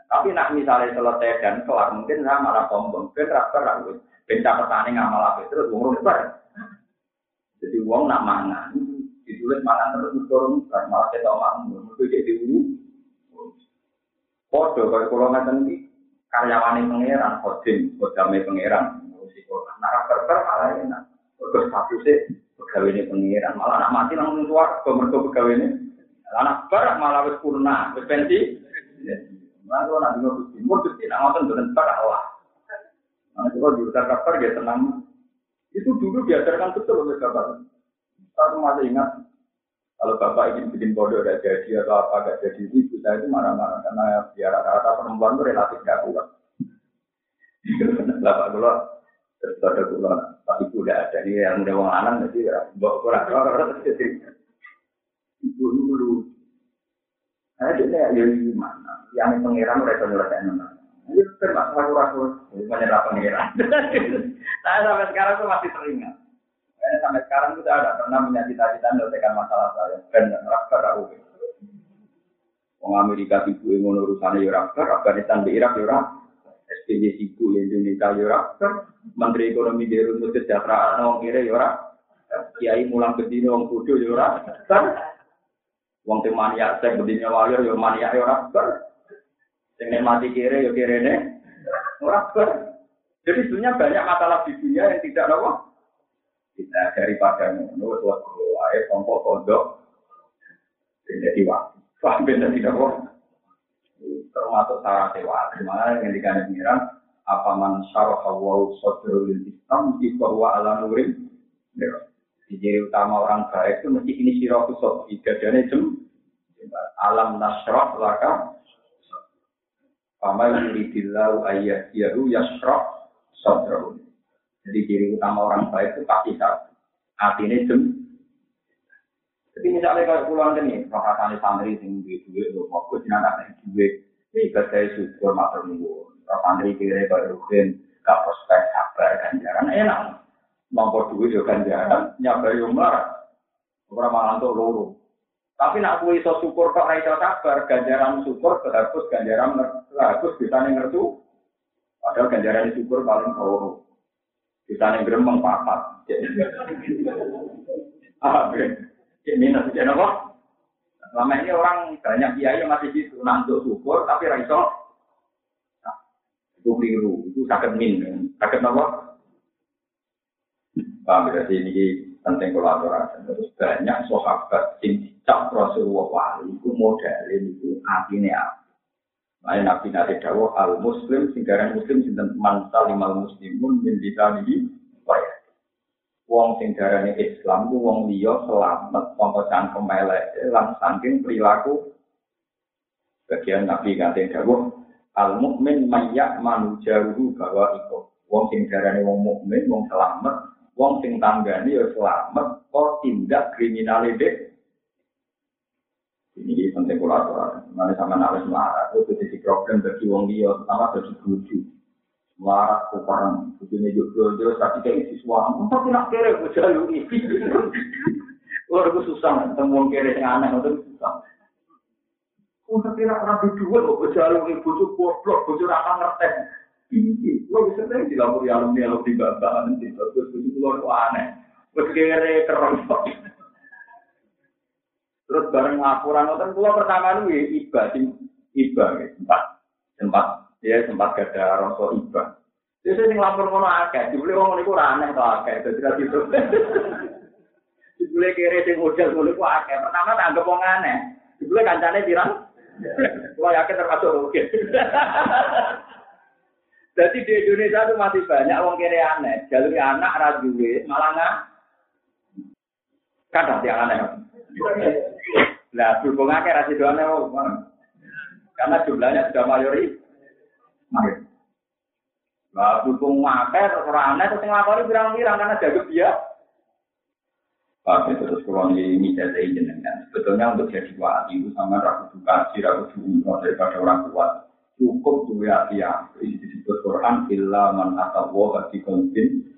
S1: tapi nak misalnya selesai dan kelar, mungkin saya malah sombong. Ben raper aku, ben catatan ngamal apa terus wong bar. Jadi uang nak mangan, ditulis mangan terus turun, malah kita mangan, itu jadi dulu. Podo kalau kalau ngatain ini karyawan pangeran, kodim, kodame pangeran, ngurusi Quran. Nak raper malah enak. Terus satu sih pegawai ini pangeran, malah nak mati langsung keluar, mereka pegawai ini. Anak barak malah wis purna, wis. Nah, kalau nanti nggak gusti, mau gusti, nak ngotot berentar Allah. Nah, itu kalau diutar kabar ya tenang. Itu dulu diajarkan betul oleh bapak. Saya masih ingat kalau bapak ingin bikin bodoh ada jadi atau apa gak jadi itu saya itu marah-marah karena ya rata-rata perempuan itu relatif gak kuat. Bapak dulu terus ada dulu tapi udah ada nih yang udah wong anak jadi ya bawa kurang orang jadi itu dulu. Saya jadi ya gimana? yang pengiran mereka nyelesaikan nama. Ini termasuk ragu-ragu, menyerah pengiran. Saya sampai sekarang tuh masih teringat. Saya sampai sekarang tuh ada pernah punya cita-cita menyelesaikan masalah saya. Dan rasa ragu. Wong Amerika ibu yang urusannya Irak, Afghanistan di Irak Irak, SPJ Sibu Indonesia Irak, Menteri Ekonomi di Rumah Kesejahteraan Wong Kira Irak, Kiai Mulang Bedini Wong Kudu Irak, Wong Tim Maniak Sek Bedini Walir Yo Maniak Irak, Sing mati kiri ya kiri ini. Orang Jadi sebenarnya banyak masalah di dunia yang tidak apa. Kita daripada ngono buat wae kelompok kodok. Jadi waktu. Wah, benar tidak kok. Termasuk syarat dewa. Di mana yang dikandung pengiran apa man syarah wa sadrul Islam di bahwa ala nurin. Jadi utama orang baik itu mesti ini sirah kusok. Idadane jem. Alam nasrah laka Fama yuridillahu ayyahdiyahu yasrah sodro. Jadi ciri utama orang baik itu pasti satu. Artinya jem. Jadi misalnya kalau pulang ini, perkataan santri sing duit duit lo mau gue nanti duit. Ini saya syukur matur. Kalau santri kira kalau rugen, gak prospek sabar ganjaran enak. Mampu duit juga ganjaran, nyabar yang marah. Orang malah untuk loro. Tapi nak kue iso syukur kok iso sabar, ganjaran syukur terhapus ganjaran terhapus bisa ngerti. Padahal ganjaran syukur paling loro. Bisa gremeng papat. Ah, ini nanti jadi apa? Selama ini orang banyak kiai yang masih gitu, nantuk syukur tapi raiso. Nah, itu keliru, itu sakit min, sakit apa? Paham berarti ini penting kolaborasi. Terus banyak sahabat sing dicap Rasulullah wali itu model itu artinya apa? Lain Nabi Nabi Dawo al Muslim singgaran Muslim sinten man salimal muslimun min lisanihi wa Wong sing darane Islam ku wong selamat sangka cangkem elek lan saking perilaku bagian Nabi kate dawuh al mukmin mayyak manujaru bahwa iku wong sing darane wong mukmin wong selamat wong sing tanggani ya selamat kok tindak kriminalide ini di penting kurator mana sama nalar marah itu jadi problem bagi wong dia sama bagi guru marah kekurangan begini juga dia tapi kayak itu semua empat tidak kere gue jalu ini luar susah ketemu wong kere yang aneh itu susah. Kau tidak ora berdua, kok berjalan ini bocor goblok, bocor apa ngerti? Tinggi. Lo bisa sering dilapori alumni alumni bapak nanti terus itu keluar kok aneh. Begere keren Terus bareng laporan nonton keluar pertama lu ya iba sing iba ya sempat sempat ya sempat gada rasa iba. Jadi saya lapor ngono akeh, dibeli wong niku aneh to akeh, dadi ra gitu. Dibeli kere sing model ngono ku akeh. Pertama tak anggap wong aneh. Dibeli kancane pirang? Wah yakin termasuk oke. Jadi di Indonesia itu masih banyak orang kiri aneh. Jalur anak rajuwe malah nggak. Kadang yang aneh. Nah, berhubung akeh rasi doanya Karena jumlahnya sudah mayori. Nah, berhubung akeh orang aneh terus ngelakoni birang-birang karena jago dia. Itu terus kalau ini jadi jenengan. Sebetulnya untuk jadi wali itu sama ragu dukasi, ragu umroh daripada orang kuat cukup dua hati yang disebut Quran illa man atawa di kontin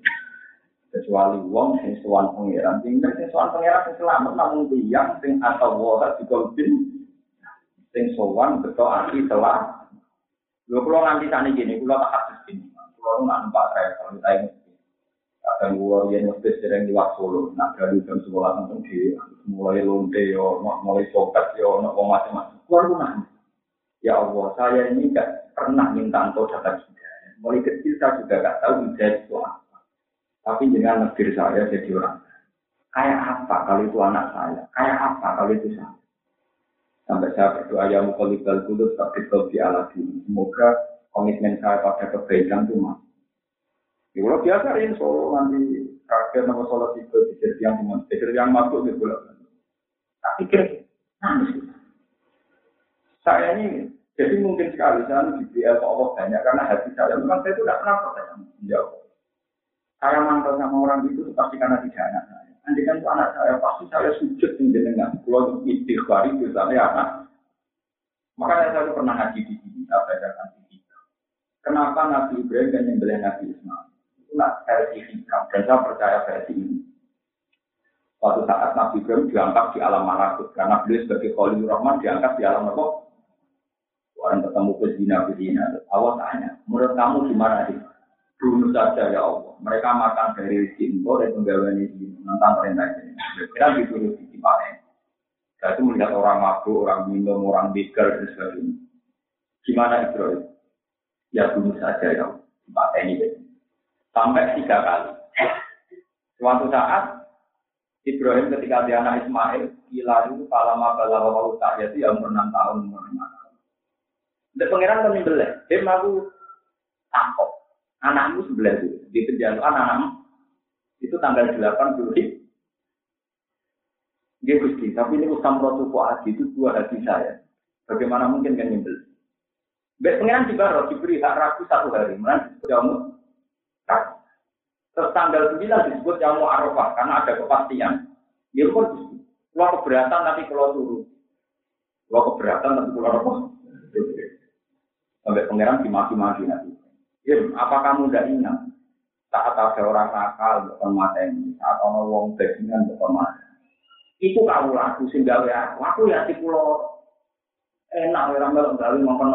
S1: kecuali wong sing sowan pangeran. Tinggal sing sowan pangeran sing selamat namun tiyang sing atawa di kontin sing sowan beto ati telah. Lho kula nganti sani gini kula tak hadis gini kula nak numpak travel kita ini kadang kula yen mesti sering di Solo nak dari jam sekolah nonton di mulai lonte yo mulai sokat yo wong macam-macam. Kula Ya Allah, saya ini nggak pernah minta engkau dapat hidayah. Mulai kecil saya juga nggak tahu hidayah itu apa. Tapi dengan negeri saya jadi orang. Kayak apa kalau itu anak saya? Kayak apa kalau itu saya? Sampai saya berdoa ya mukolibal kudus tapi di aladi. Semoga komitmen saya pada kebaikan itu mas. Ya kalau biasa ini solo nanti kakek nama solo itu di yang teman, yang masuk di bulan. Tapi kira nangis saya ini jadi mungkin sekali saya diberi Allah banyak karena hati saya memang saya itu tidak pernah protes jawab. Saya mantel sama orang itu pasti karena tidak anak saya. Nanti kan anak saya pasti saya sujud dengan kalau istighfar itu saya anak. Makanya saya pernah ngaji di sini, saya belajar di Kenapa Nabi Ibrahim dan yang Nabi Ismail? Itulah versi hikam dan saya percaya versi ini. Suatu saat Nabi Ibrahim diangkat di alam malakut karena beliau sebagai Khalil Rahman diangkat di alam malakut Orang ketemu pezina pezina, Allah tanya, menurut kamu gimana sih? Bunuh saja ya Allah. Mereka makan dari rezeki dan penggawaannya di tentang perintah ini. Kita ditulis di panen. Saya itu melihat orang mabuk, orang minum, orang begal dan sebagainya. Gimana Ibrahim? Ya bunuh saja ya Allah. Di ini. Sampai tiga kali. Suatu saat Ibrahim ketika dia anak Ismail, gila itu palama balawa walau tak itu ya umur enam tahun, umur Dan pangeran kan nyembelih. Dia mau tangkap. Anakmu sebelah itu. Di penjara anakmu. Itu tanggal 8 Juli. Dia gusti. Tapi ini usam rotu hati itu dua hati saya. Bagaimana mungkin kan nyembelih? Baik pangeran di barat diberi hak ragu satu hari. Mana kamu Terus tanggal 9 disebut mau arafah karena ada kepastian. Ya pun. Kalau keberatan tapi kalau turun. Kalau keberatan tapi kalau apa? Sampai pangeran dimaki-maki nanti. Ya, apa kamu tidak ingat? Saat ada orang nakal, bukan mata ini. Saat orang wong bajingan, bukan mata. Itu kamu laku sing gawe aku. Aku ya si pulau enak orang melok gawe makan.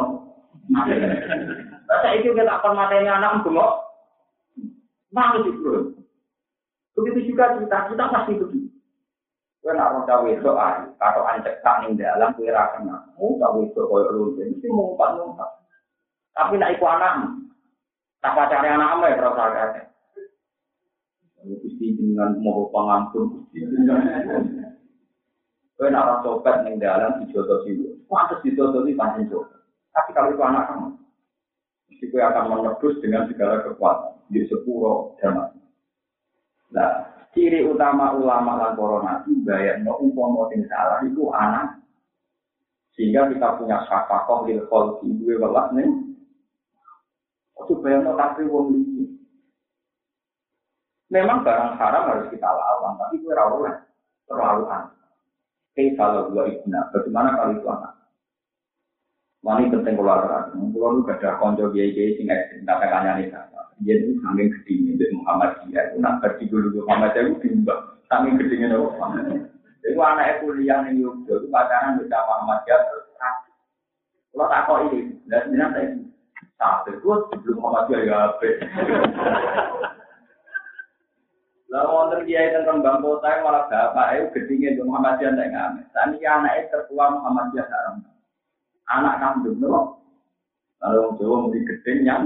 S1: Masa itu kita akan matanya anak bengok. Mau itu Begitu juga kita, kita pasti begitu. Kue nak roda wedok ayu, ancek tak ning dalam kue ra kenal. Mau tak wedok koyo lu, mesti ngumpat ngumpat. Tapi nak iku anak, tak pacare anak ya terus agak. Gusti dengan mau pangampun, Kue nak ora copet ning dalam dijodoh situ. Pantes dijodoh di pancen Tapi kalau itu anak kamu, mesti kue akan menebus dengan segala kekuatan di sepuro zaman. Nah, ciri utama ulama lan corona nabi bayar no umpama sing salah itu anak. Sehingga kita punya syafakoh lil kholki dua welas nih. Bayar no tapi wong ini. Memang barang haram harus kita lawan, tapi gue rawol terlalu aneh. Oke, kalau dua ibna, bagaimana kalau itu anak? Wani penting keluar terang. Kalau lu gak ada konco biaya biaya sing ekstrim, tak kanya nih dia itu saking gedenya dari Muhammadiyah nak berarti dulu Muhammadiyah itu bimbang saking gedenya dari Muhammadiyah itu anak kuliah nih Yogyo itu pacaran bisa Muhammadiyah terus kalau tak kok ini dan ini saya tak terus sebelum Muhammadiyah ya apa Lalu wonten kiai tentang Bang Kota malah bapak itu gedenya di Muhammadiyah tidak ngamen. Tani anak itu tertua Muhammadiyah haram. Anak kandung loh. Lalu orang Jawa mau gedeng yang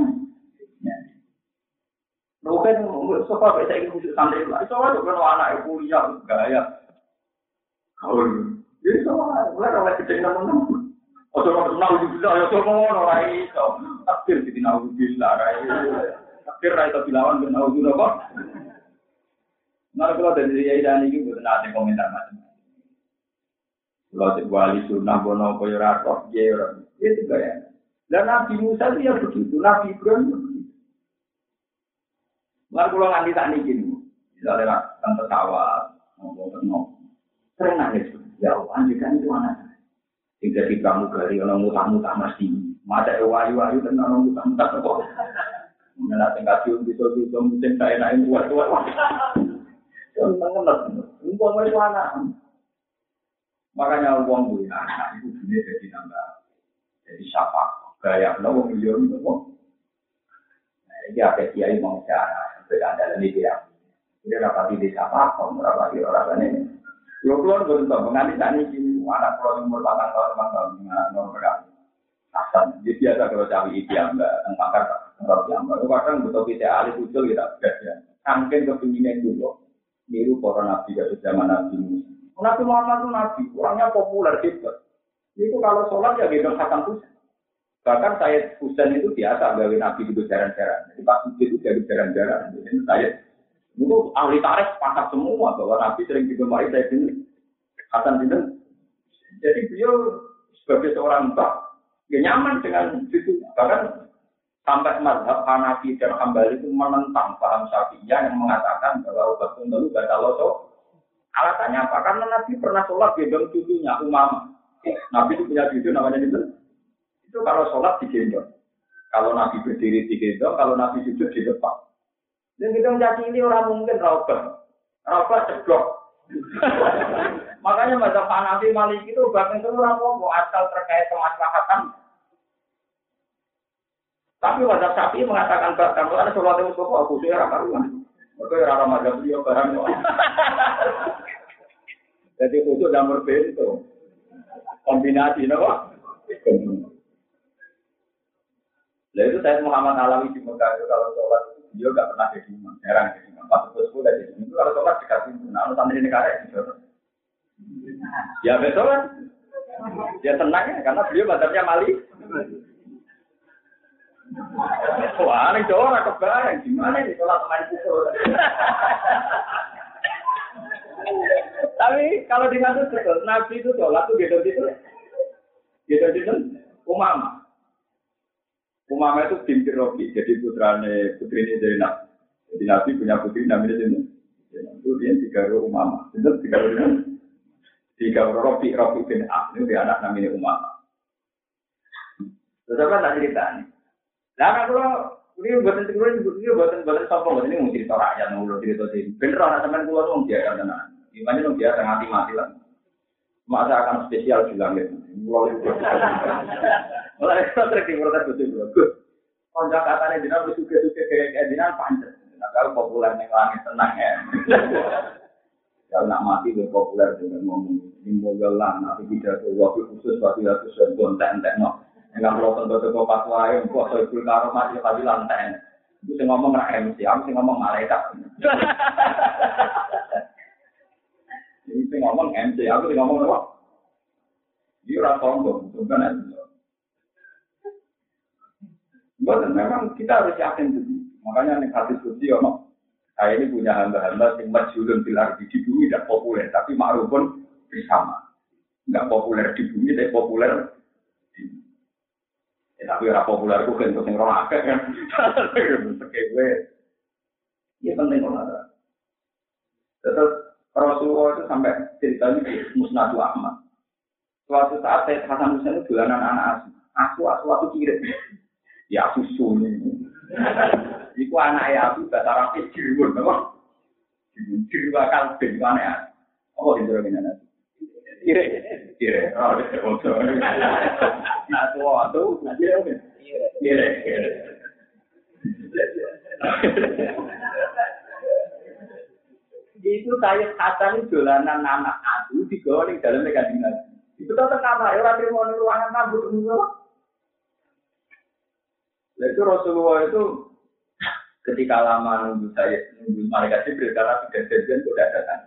S1: Mungkin sofa bisa ikut khusus santri lah. Sofa juga kalau anak kuliah gaya. Jadi sofa mulai rawat kecil teman-teman. Ojo mau kenal juga, ya sofa mau rai itu. Takdir di nahu bisa rai. Takdir rai tapi lawan kenal juga kok. Nah kalau dari dia dan ini bukan ada komentar macam-macam. Kalau wali bono koyo ratok, dia orang itu gaya. Dan Nabi Musa dia begitu, Nabi Ibrahim Lalu kalau nganti tak nih gini, misalnya kan pesawat, ngomong ngomong, sering nangis. Ya Allah, anjikan itu anak. Tidak di pramugari, orang mutah-mutah mesti. Masa wayu-wayu dan orang mutah-mutah kok. Mengenai tingkat cium bisa bisa mungkin saya itu anak. Makanya uang punya anak itu dunia jadi nambah. Jadi siapa? Gaya, lo miliar itu kok. Nah, ini apa kiai mau cara beda dalam ini dia. Dia dapat di desa apa, dapat di orang lain. Kalau keluar bentuk mengalih tani ini, anak keluar umur delapan tahun, lima tahun, anak nomor berapa? Hasan, dia biasa kalau cari itu yang tentang kata, tentang yang mbak. Kadang betul kita alih usul kita bekerja. Angkin kepinginan dulu, niru para nabi dari zaman nabi Musa. Nabi Muhammad itu nabi, orangnya populer gitu. Itu kalau sholat ya gendong Hasan Husain. Bahkan saya Husain itu biasa gawe nabi itu jaran-jaran. Jadi pas itu jadi jaran-jaran. Jadi saya itu ahli tarikh sepakat semua bahwa nabi sering digemari saya ini Hasan bin Jadi beliau sebagai seorang mbak ya nyaman dengan itu. Bahkan sampai mazhab Hanafi dan Hambali itu menentang paham Syafi'iyah yang mengatakan bahwa obat itu gak loso. Alasannya apa? Karena Nabi pernah sholat gendong cucunya Umama. Nabi itu punya cucu namanya itu itu kalau sholat digendong. Kalau Nabi berdiri digendong, kalau Nabi sujud di depan. Dan kita menjadi ini orang mungkin raubat. Raubat cedok. Makanya masa Hanafi Malik itu bahkan itu orang mau asal terkait kemaslahatan. Tapi wajah sapi mengatakan bahkan ada sholat yang kok aku sih karuan. Mereka orang mazhab dia barang. Jadi itu udah berbeda. Kombinasi, nopo. Nah itu saya Muhammad Alami di Mekah kalau sholat dia nggak pernah jadi imam, jarang jadi imam. Pas itu sudah jadi imam kalau sholat dekat pintu, nah santri negara ya Ya betul kan? Dia tenang ya, karena beliau badannya mali. Wah, ini jauh orang kebayang. Gimana ini sholat main pukul? Tapi kalau di betul, Nabi itu sholat tuh gitu-gitu. Gitu-gitu, umama. Umama itu binti Robi, jadi putrane putri ini Zainab. Jadi Nabi punya putri namanya Zainab. Itu dia tiga Umama. Itu tiga tiga Rofi Rofi bin Ab. Ini dia anak namanya Umama. Terus apa tak cerita nih? Nah kalau ini buatan ini buatan buatan sopo ini mau cerita rakyat mau cerita sih. Bener anak teman gue tuh dia kan tenan. Gimana tuh dia mati mati lah. Masa akan spesial juga gitu. Mulai mulai itu sering diprotes betul Konjak katanya dina suka-suka kayak kayak dina pancet. Nah, kalau populer nih langit tenang ya. Kalau nak mati lebih populer dengan ngomong ini mogelan, tapi tidak ada waktu khusus waktu itu sudah gontek entek no. Enggak perlu tentu tentu pas wae, kok saya pun karo mati tapi lantai. Itu ngomong nak MC, aku sih ngomong malaikat. Ini sih ngomong MC, aku sih ngomong apa? Dia orang sombong, bukan ya. Bukan, memang kita harus yakin itu. Makanya nih hadis suci ono. Saya ini punya hamba-hamba yang majulun bilar di bumi tidak populer, tapi ma'rufun bersama. Enggak populer di bumi, tapi populer di ya, tapi orang populer itu kan yang orang akeh kan. Sekewe. Ya penting orang Terus Rasulullah itu sampai ceritanya di Musnadu Ahmad. Suatu saat saya Hasan Husain itu dolanan anak asuh. Asuh, asuh, asuh kirim ya susu ini. Iku anak ya aku bahasa Arab dirwun, apa? Dirwa kalbin mana ya? Oh, itu lagi nana. Kire, kire. Oh, itu foto. Nah, tua tuh, kire, kire, kire. Itu saya Hasan dolanan anak aku digawa di dalam kajian Itu tetap apa? Ya, orang mau ruangan rambut, Itu Rasulullah itu ketika lama nunggu saya nunggu malaikat Jibril karena sudah janjian sudah datang.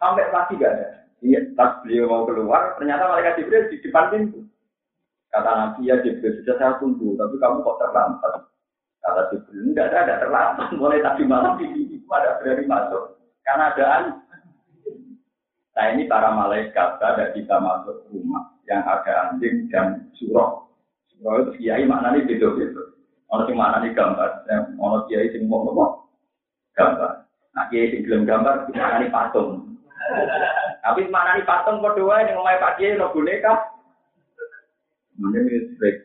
S1: Sampai pasti gak ada. Iya, pas beliau mau keluar, ternyata malaikat Jibril di depan pintu. Kata Nabi ya Jibril sudah saya tunggu, tapi kamu kok terlambat. Kata Jibril enggak ada, ada terlambat. Mulai tadi malam di sini ada berani masuk. Karena adaan. Nah ini para malaikat ada bisa masuk rumah yang ada anjing dan surah. Kalau itu kiai maknanya beda beda. Ono sing maknanya gambar, ono kiai sing mau ngomong gambar. Nah kiai sing gelem gambar maknanya patung. Tapi maknanya patung kok dua yang ngomong Pak Kiai no boneka. Mana ini baik.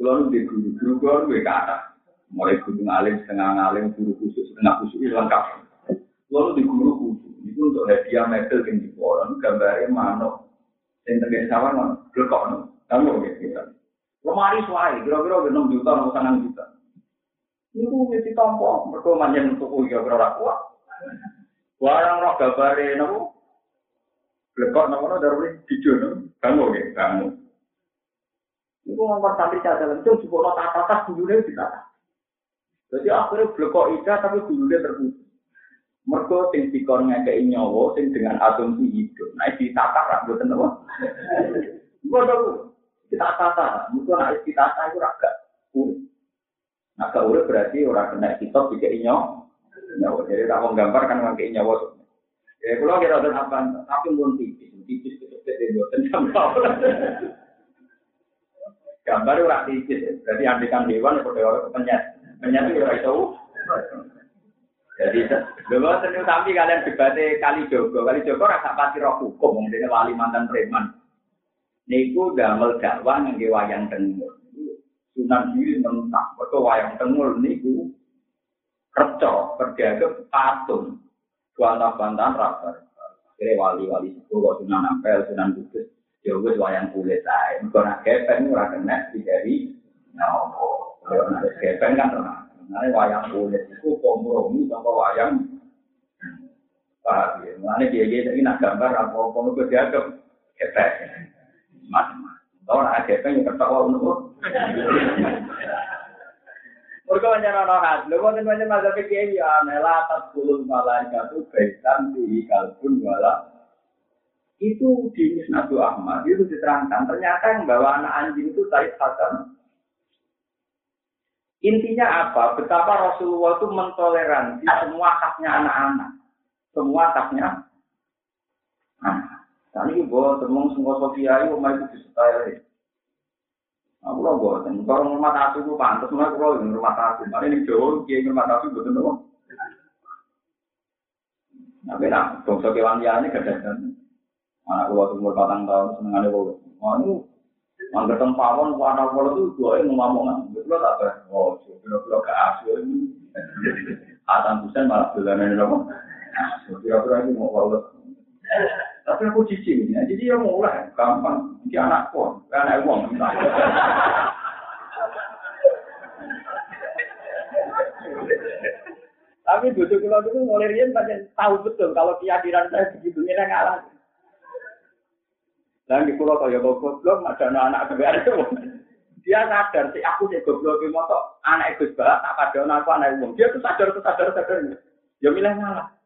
S1: Kalau di guru guru guru gue kata, mulai guru ngalim setengah ngalim, guru khusus setengah khusus lengkap. Lalu di guru khusus itu untuk hadiah medal yang di koran gambarnya mana, yang terkait sama mana, lekok kamu ya kita. Lemari suai, kira-kira enam juta, enam sangat juta. Itu mesti tompo, mereka manjan tuku ya kira kuat. Barang roh gambare nopo. Lekok nopo nopo dari video nopo. Kamu ya, kamu. Itu nomor santri cadang itu juga nota atas dulunya kita. Jadi akhirnya blekok ida tapi dulunya terputus. Mereka sing dikon ngekei nyawa sing dengan asumsi hidup. Nah, ditata ra mboten apa. Bodoh. Kita tata, mungkin nak kita tata itu urip. Nah, gak urip berarti orang kena kitab juga inyo. Nyawa, jadi tak mau gambar kan pakai nyawa. Ya, kalau kira ada apa, tapi pun tipis, tipis itu jadi buatan gambar. Gambar itu rak tipis, berarti andikan hewan itu orang penyet, penyet itu orang itu. Jadi, dulu senyum sampai kalian debatnya kali jogo, kali jogo rasa pasti roh hukum, mungkin wali mantan preman. Niku damel dakwah ngangge wayang tengul. Sunan diri mentah, betul wayang tengul niku kerja, kerja ke patung. Bantah-bantahan rabar. Akhirnya wali-wali kok sunan apel, sunan kudus. Wis wayang kulit ae. Mergo nek kepeng ora kena dijari nyawa. Kalau nek kepeng kan tenang. Nah, wayang kulit itu kompromi sama wayang Pak, ya. Mana dia-dia ini nak gambar apa-apa, itu dia ke macam-macam. Tahu nak ada yang ketawa untuk Mereka menyerah rohat. Lu mau tanya masa pikir ya, nela atas puluh malaikat itu baitan di kalbun wala. Itu di Musnadu Ahmad itu diterangkan. Ternyata yang bawa anak anjing itu Said Hasan. Intinya apa? Betapa Rasulullah itu mentoleransi semua haknya anak-anak. Semua haknya anak. Tani gue temung semua Sofia itu omah itu disetai. Aku lo bosan. Kalau rumah tasu itu pantas, mulai kalau di rumah tasu. Mari ini jauh, kiai rumah tasu betul. Tapi nah, bangsa kewan liane kedadan. Anak gua umur patang tahun seneng ada gua. Wah itu, angker tempawon, anak gua itu dua yang ngomong Betul tak ber? Oh, kira-kira ke asu ini. Atan busan malah bulanan ini apa? Kira-kira ini mau kalau tapi aku cici ini, jadi dia mulai gampang. Dia anakku, anak uang. Tapi butuh kalau itu mulai rian tahu betul kalau keyakinan saya begitu ini ngalah. Dan di pulau kaya goblok, ada anak-anak kebiasaan. Dia sadar sih aku sih goblok di motor, anak itu balap tak pada aku anak umum. Dia tuh sadar, tuh sadar, sadar. Ya milih ngalah.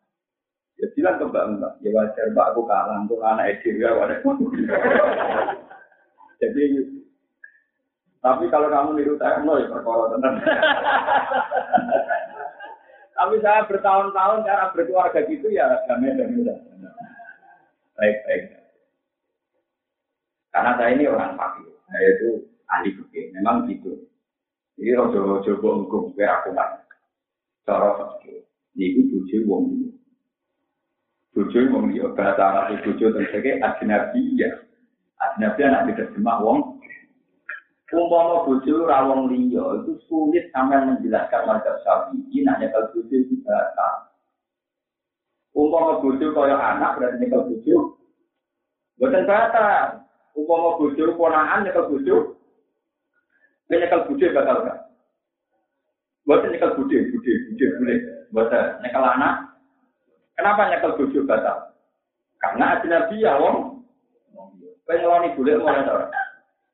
S1: Ya bilang ke mbak mbak, ya wajar mbak aku kalah untuk anak edi ya wadah. Jadi tapi kalau kamu niru saya, no ya perkara tenang. tapi saya bertahun-tahun cara berkeluarga gitu ya damai damai Baik baik. Karena saya ini orang fakir, saya itu ahli fikih, memang gitu. Jadi rojo-rojo bongkong, biar aku kan. Cara fakir, ini bujuk wong ini. Bojo wong liya bahasa Arab bojo tegese ajnabi ya. Ajnabi anak diterjemah wong. Umpama bojo ora wong liya itu sulit sampai menjelaskan mazhab Syafi'i nanya kalau bojo itu bahasa. Umpama bojo kaya anak berarti nyekel bojo. Boten bahasa. Umpama bojo ponakan nyekel bojo. Nyekel bojo bakal gak? Boten nyekel bojo, bojo, bojo boleh. Boten nyekel anak Kenapa nyekel bojo batal? Karena ajnabi ya wong. Ngeloni boleh mulai ora?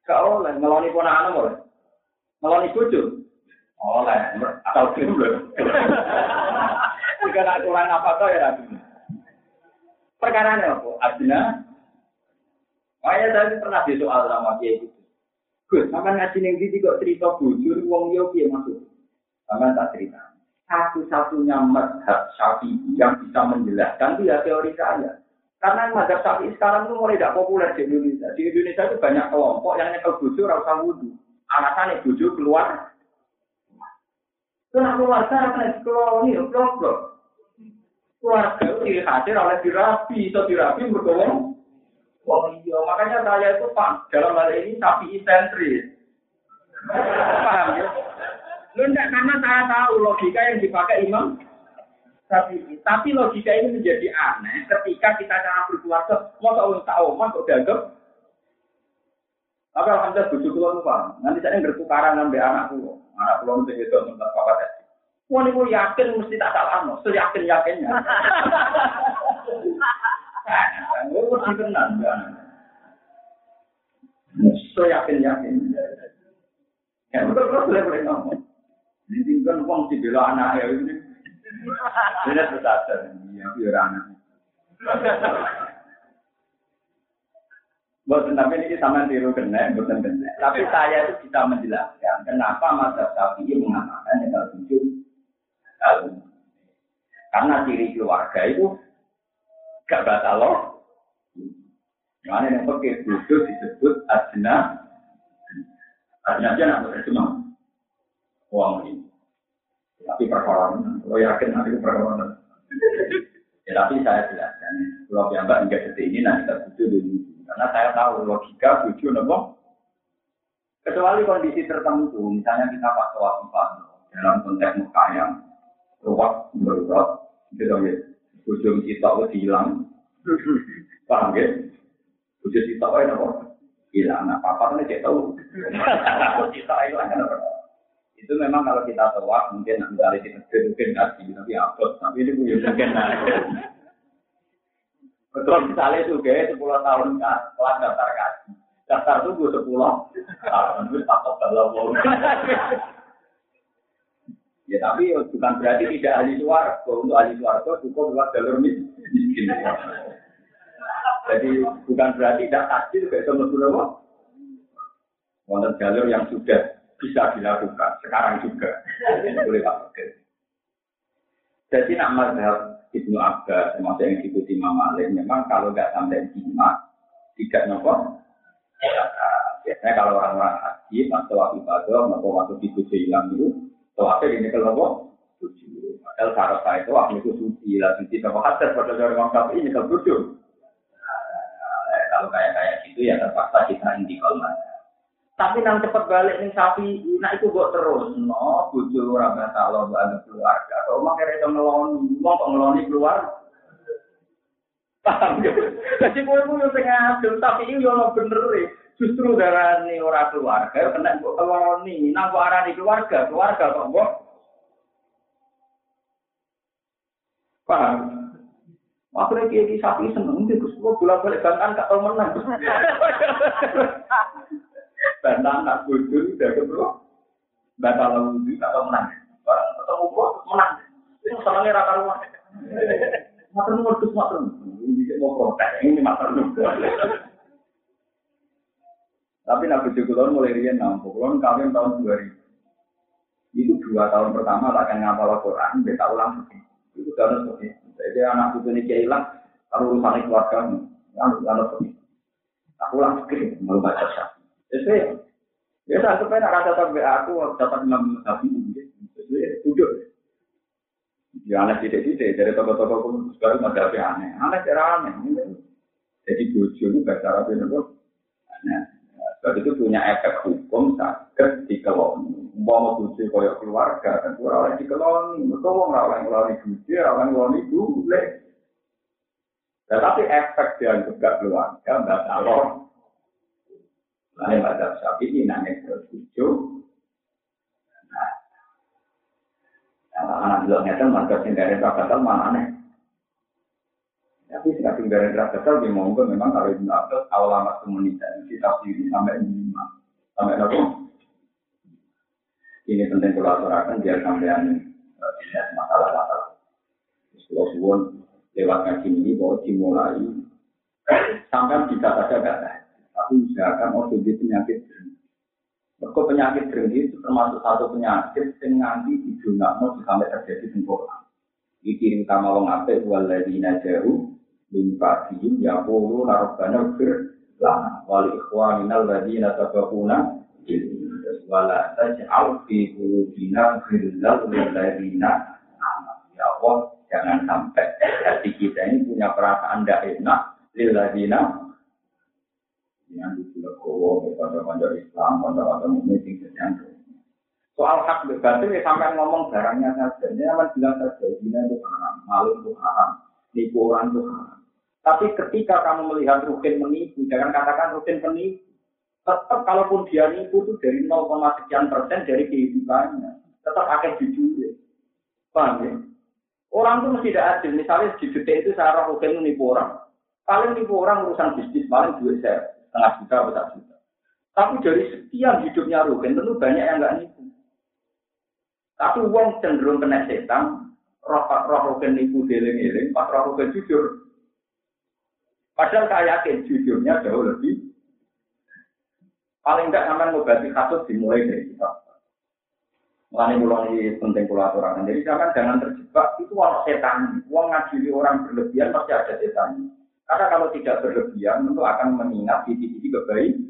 S1: Gak oleh ngeloni ponakan boleh. Ngeloni bojo. Oleh, atau film lho. Jika nak kurang apa tuh ya ragu. Perkara ini apa? Adina. Makanya saya pernah di soal sama dia itu. Gus, sama ngaji neng di kok cerita bujur wong yo piye maksud? Sama tak cerita satu-satunya madhab syafi'i yang bisa menjelaskan itu ya teori saya. Karena madhab syafi'i sekarang itu mulai tidak populer di Indonesia. Di Indonesia itu banyak kelompok yang nyekel buju rasa wudhu. Alasannya buju keluar. Kenapa keluarga akan ini, blok-blok. Keluarga itu dihadir oleh dirapi, atau dirapi. Oh iya, makanya saya itu pak dalam hal ini syafi'i sentris. Paham ya? Lu enggak karena saya tahu logika yang dipakai Imam tapi tapi logika ini menjadi aneh ketika kita cara berkeluarga mau tahu tahu mau kok dianggap tapi alhamdulillah bujuk keluar paham nanti saya bertukaran ngambil anak pulau anak pulau itu itu tentang papa tadi Wah, ini yakin mesti tak salah, no. yakin yakinnya. Gue mesti tenang, So yakin yakin. Ya, betul betul boleh boleh ngomong. Kan uang dibela anak ya ini. Ini sadar, ya biar anak. Buat tapi ini sama tiru kena, bukan kena. Tapi saya itu bisa menjelaskan kenapa masa sapi mengatakan yang tujuh Karena ciri keluarga itu gak batal loh. Mana yang pakai khusus disebut asna. Asna aja nak terjemah uang ini. Tapi perkara lo yakin nanti perkara Ya tapi saya jelaskan, kalau yang mbak enggak seperti ini nanti kita butuh dulu. Karena saya tahu logika butuh nopo. Kecuali kondisi tertentu, misalnya kita pak tua dalam konteks muka yang ruwet berurat, gitu ya. Bujuk kita itu hilang, paham ya? Bujuk kita itu hilang. Nah, papa kan tidak tahu. Kita hilang kan itu memang kalau kita tewak mungkin nanti kita mungkin kasih tapi apa tapi ini punya mungkin betul. Misalnya itu kayak sepuluh tahun kan kelas daftar kasih daftar tunggu sepuluh tahun itu takut kalau ya tapi bukan berarti tidak ahli suara untuk ahli suara itu cukup buat jalur miskin. Jadi bukan berarti tidak takdir kayak sama apa Wonten jalur yang sudah bisa dilakukan sekarang juga. Boleh pakai. Jadi nak mazhab Ibnu Abbas termasuk yang diikuti Imam Malik memang kalau nggak sampai lima tidak nopo ya, Biasanya kalau orang-orang haji, pas tawaf ibadah, atau waktu tujuh hilang itu, tawafnya ini kalau? Tujuh. Padahal syarat saya itu waktu itu suci, lah suci sama hadas, pada dari orang kafir ini kalau tujuh. Kalau kayak kayak gitu ya terpaksa kita intikal mana. Tapi nang cepet balik nih sapi, nah itu buat terus, no, bujuk orang kata lo ada keluarga, kalau mak kira itu ngeloni, mau kok ngeloni keluar, paham ya? Jadi gue mau yang ngadil, tapi ini yang bener ya. Justru darah ini orang keluarga, kena gue ngeloni, nah gue arah di keluarga, keluarga kok gue, paham? Akhirnya kiai sapi seneng, dia gue bolak balik bantan gak tau menang. Bantahan nak bodoh udah ketemu. Batal wudhu tak tahu menang. Barang ketemu gua menang. Ini senangnya rata rumah. Mater nu modus mater. Ini mau protes. Ini mater. Tapi nak bodoh kulon mulai rian nampuk. Kulon kawin tahun 2000. Itu dua tahun pertama tak akan ngapal Quran, beta ulang Itu karena seperti Jadi anak putu ini hilang, kalau urusan keluarga, harus harus seperti Aku ulang sekali, mau baca syarat. Jadi, ya sampai nak kata sampai aku dapat enam Jadi, duduk. Ya aneh tidak-tidak dari toko-toko pun sekarang ada apa aneh. Aneh cara aneh. Jadi bojo itu bahasa Arab itu itu punya efek hukum sakit di kelon. Mau bojo koyok keluarga dan di kelon. Mereka mau ngelawan ngeloni bojo, ngelawan ngeloni boleh. Tetapi efek dia juga keluarga, nggak calon. Lain pada sapi ini nangis tertuju. Nah, anak bilang itu marga singgaran rakatal mana aneh. Tapi singkat singgaran rakatal di monggo memang kalau itu Abbas awal amat komunitas kita pilih sampai lima sampai berapa? Ini penting kalau aturakan biar sampean tidak masalah-masalah. Kalau suwon lewat ngaji ini bahwa dimulai sampai bisa saja kata tapi usahakan mau jadi penyakit berhenti. Mereka penyakit berhenti itu termasuk satu penyakit yang nanti di mau sampai terjadi sempurna. Dikirim sama wong ape waladina jauh min ba'dihim yaqulu rabbana fir lana wal ikhwanina alladziina sabaquna wala taj'al fi qulubina ghillal lil ladzina ya Allah jangan sampai hati kita ini punya perasaan tidak enak lil yang di Legowo, pada-pada Islam, pada-pada mukmin yang Soal hak berbatin ya sampai ngomong barangnya saja. Ini akan bilang saja, ini itu haram, malu itu haram, nipu orang itu haram. Tapi ketika kamu melihat rukin menipu, jangan katakan rukin menipu. Tetap kalaupun dia nipu itu dari 0, sekian persen dari kehidupannya. Tetap akan jujur. Paham ya? Orang itu mesti tidak adil. Misalnya di itu saya rukin menipu orang. Paling nipu orang urusan bisnis, paling duit saya setengah juta atau satu juta. Tapi dari sekian hidupnya Rugen tentu banyak yang nggak nipu. Tapi uang cenderung kena setan, roh roh Rugen nipu deling-eling, pas roh Rugen jujur. Padahal saya yakin jujurnya jauh lebih. Paling enggak sampai ngobati kasus dimulai dari kita. Mulai mulai penting aturan. Jadi jangan jangan terjebak itu orang setan. Uang ngadili orang berlebihan pasti ada setannya. Karena kalau tidak berlebihan, tentu akan mengingat titik-titik kebaikan.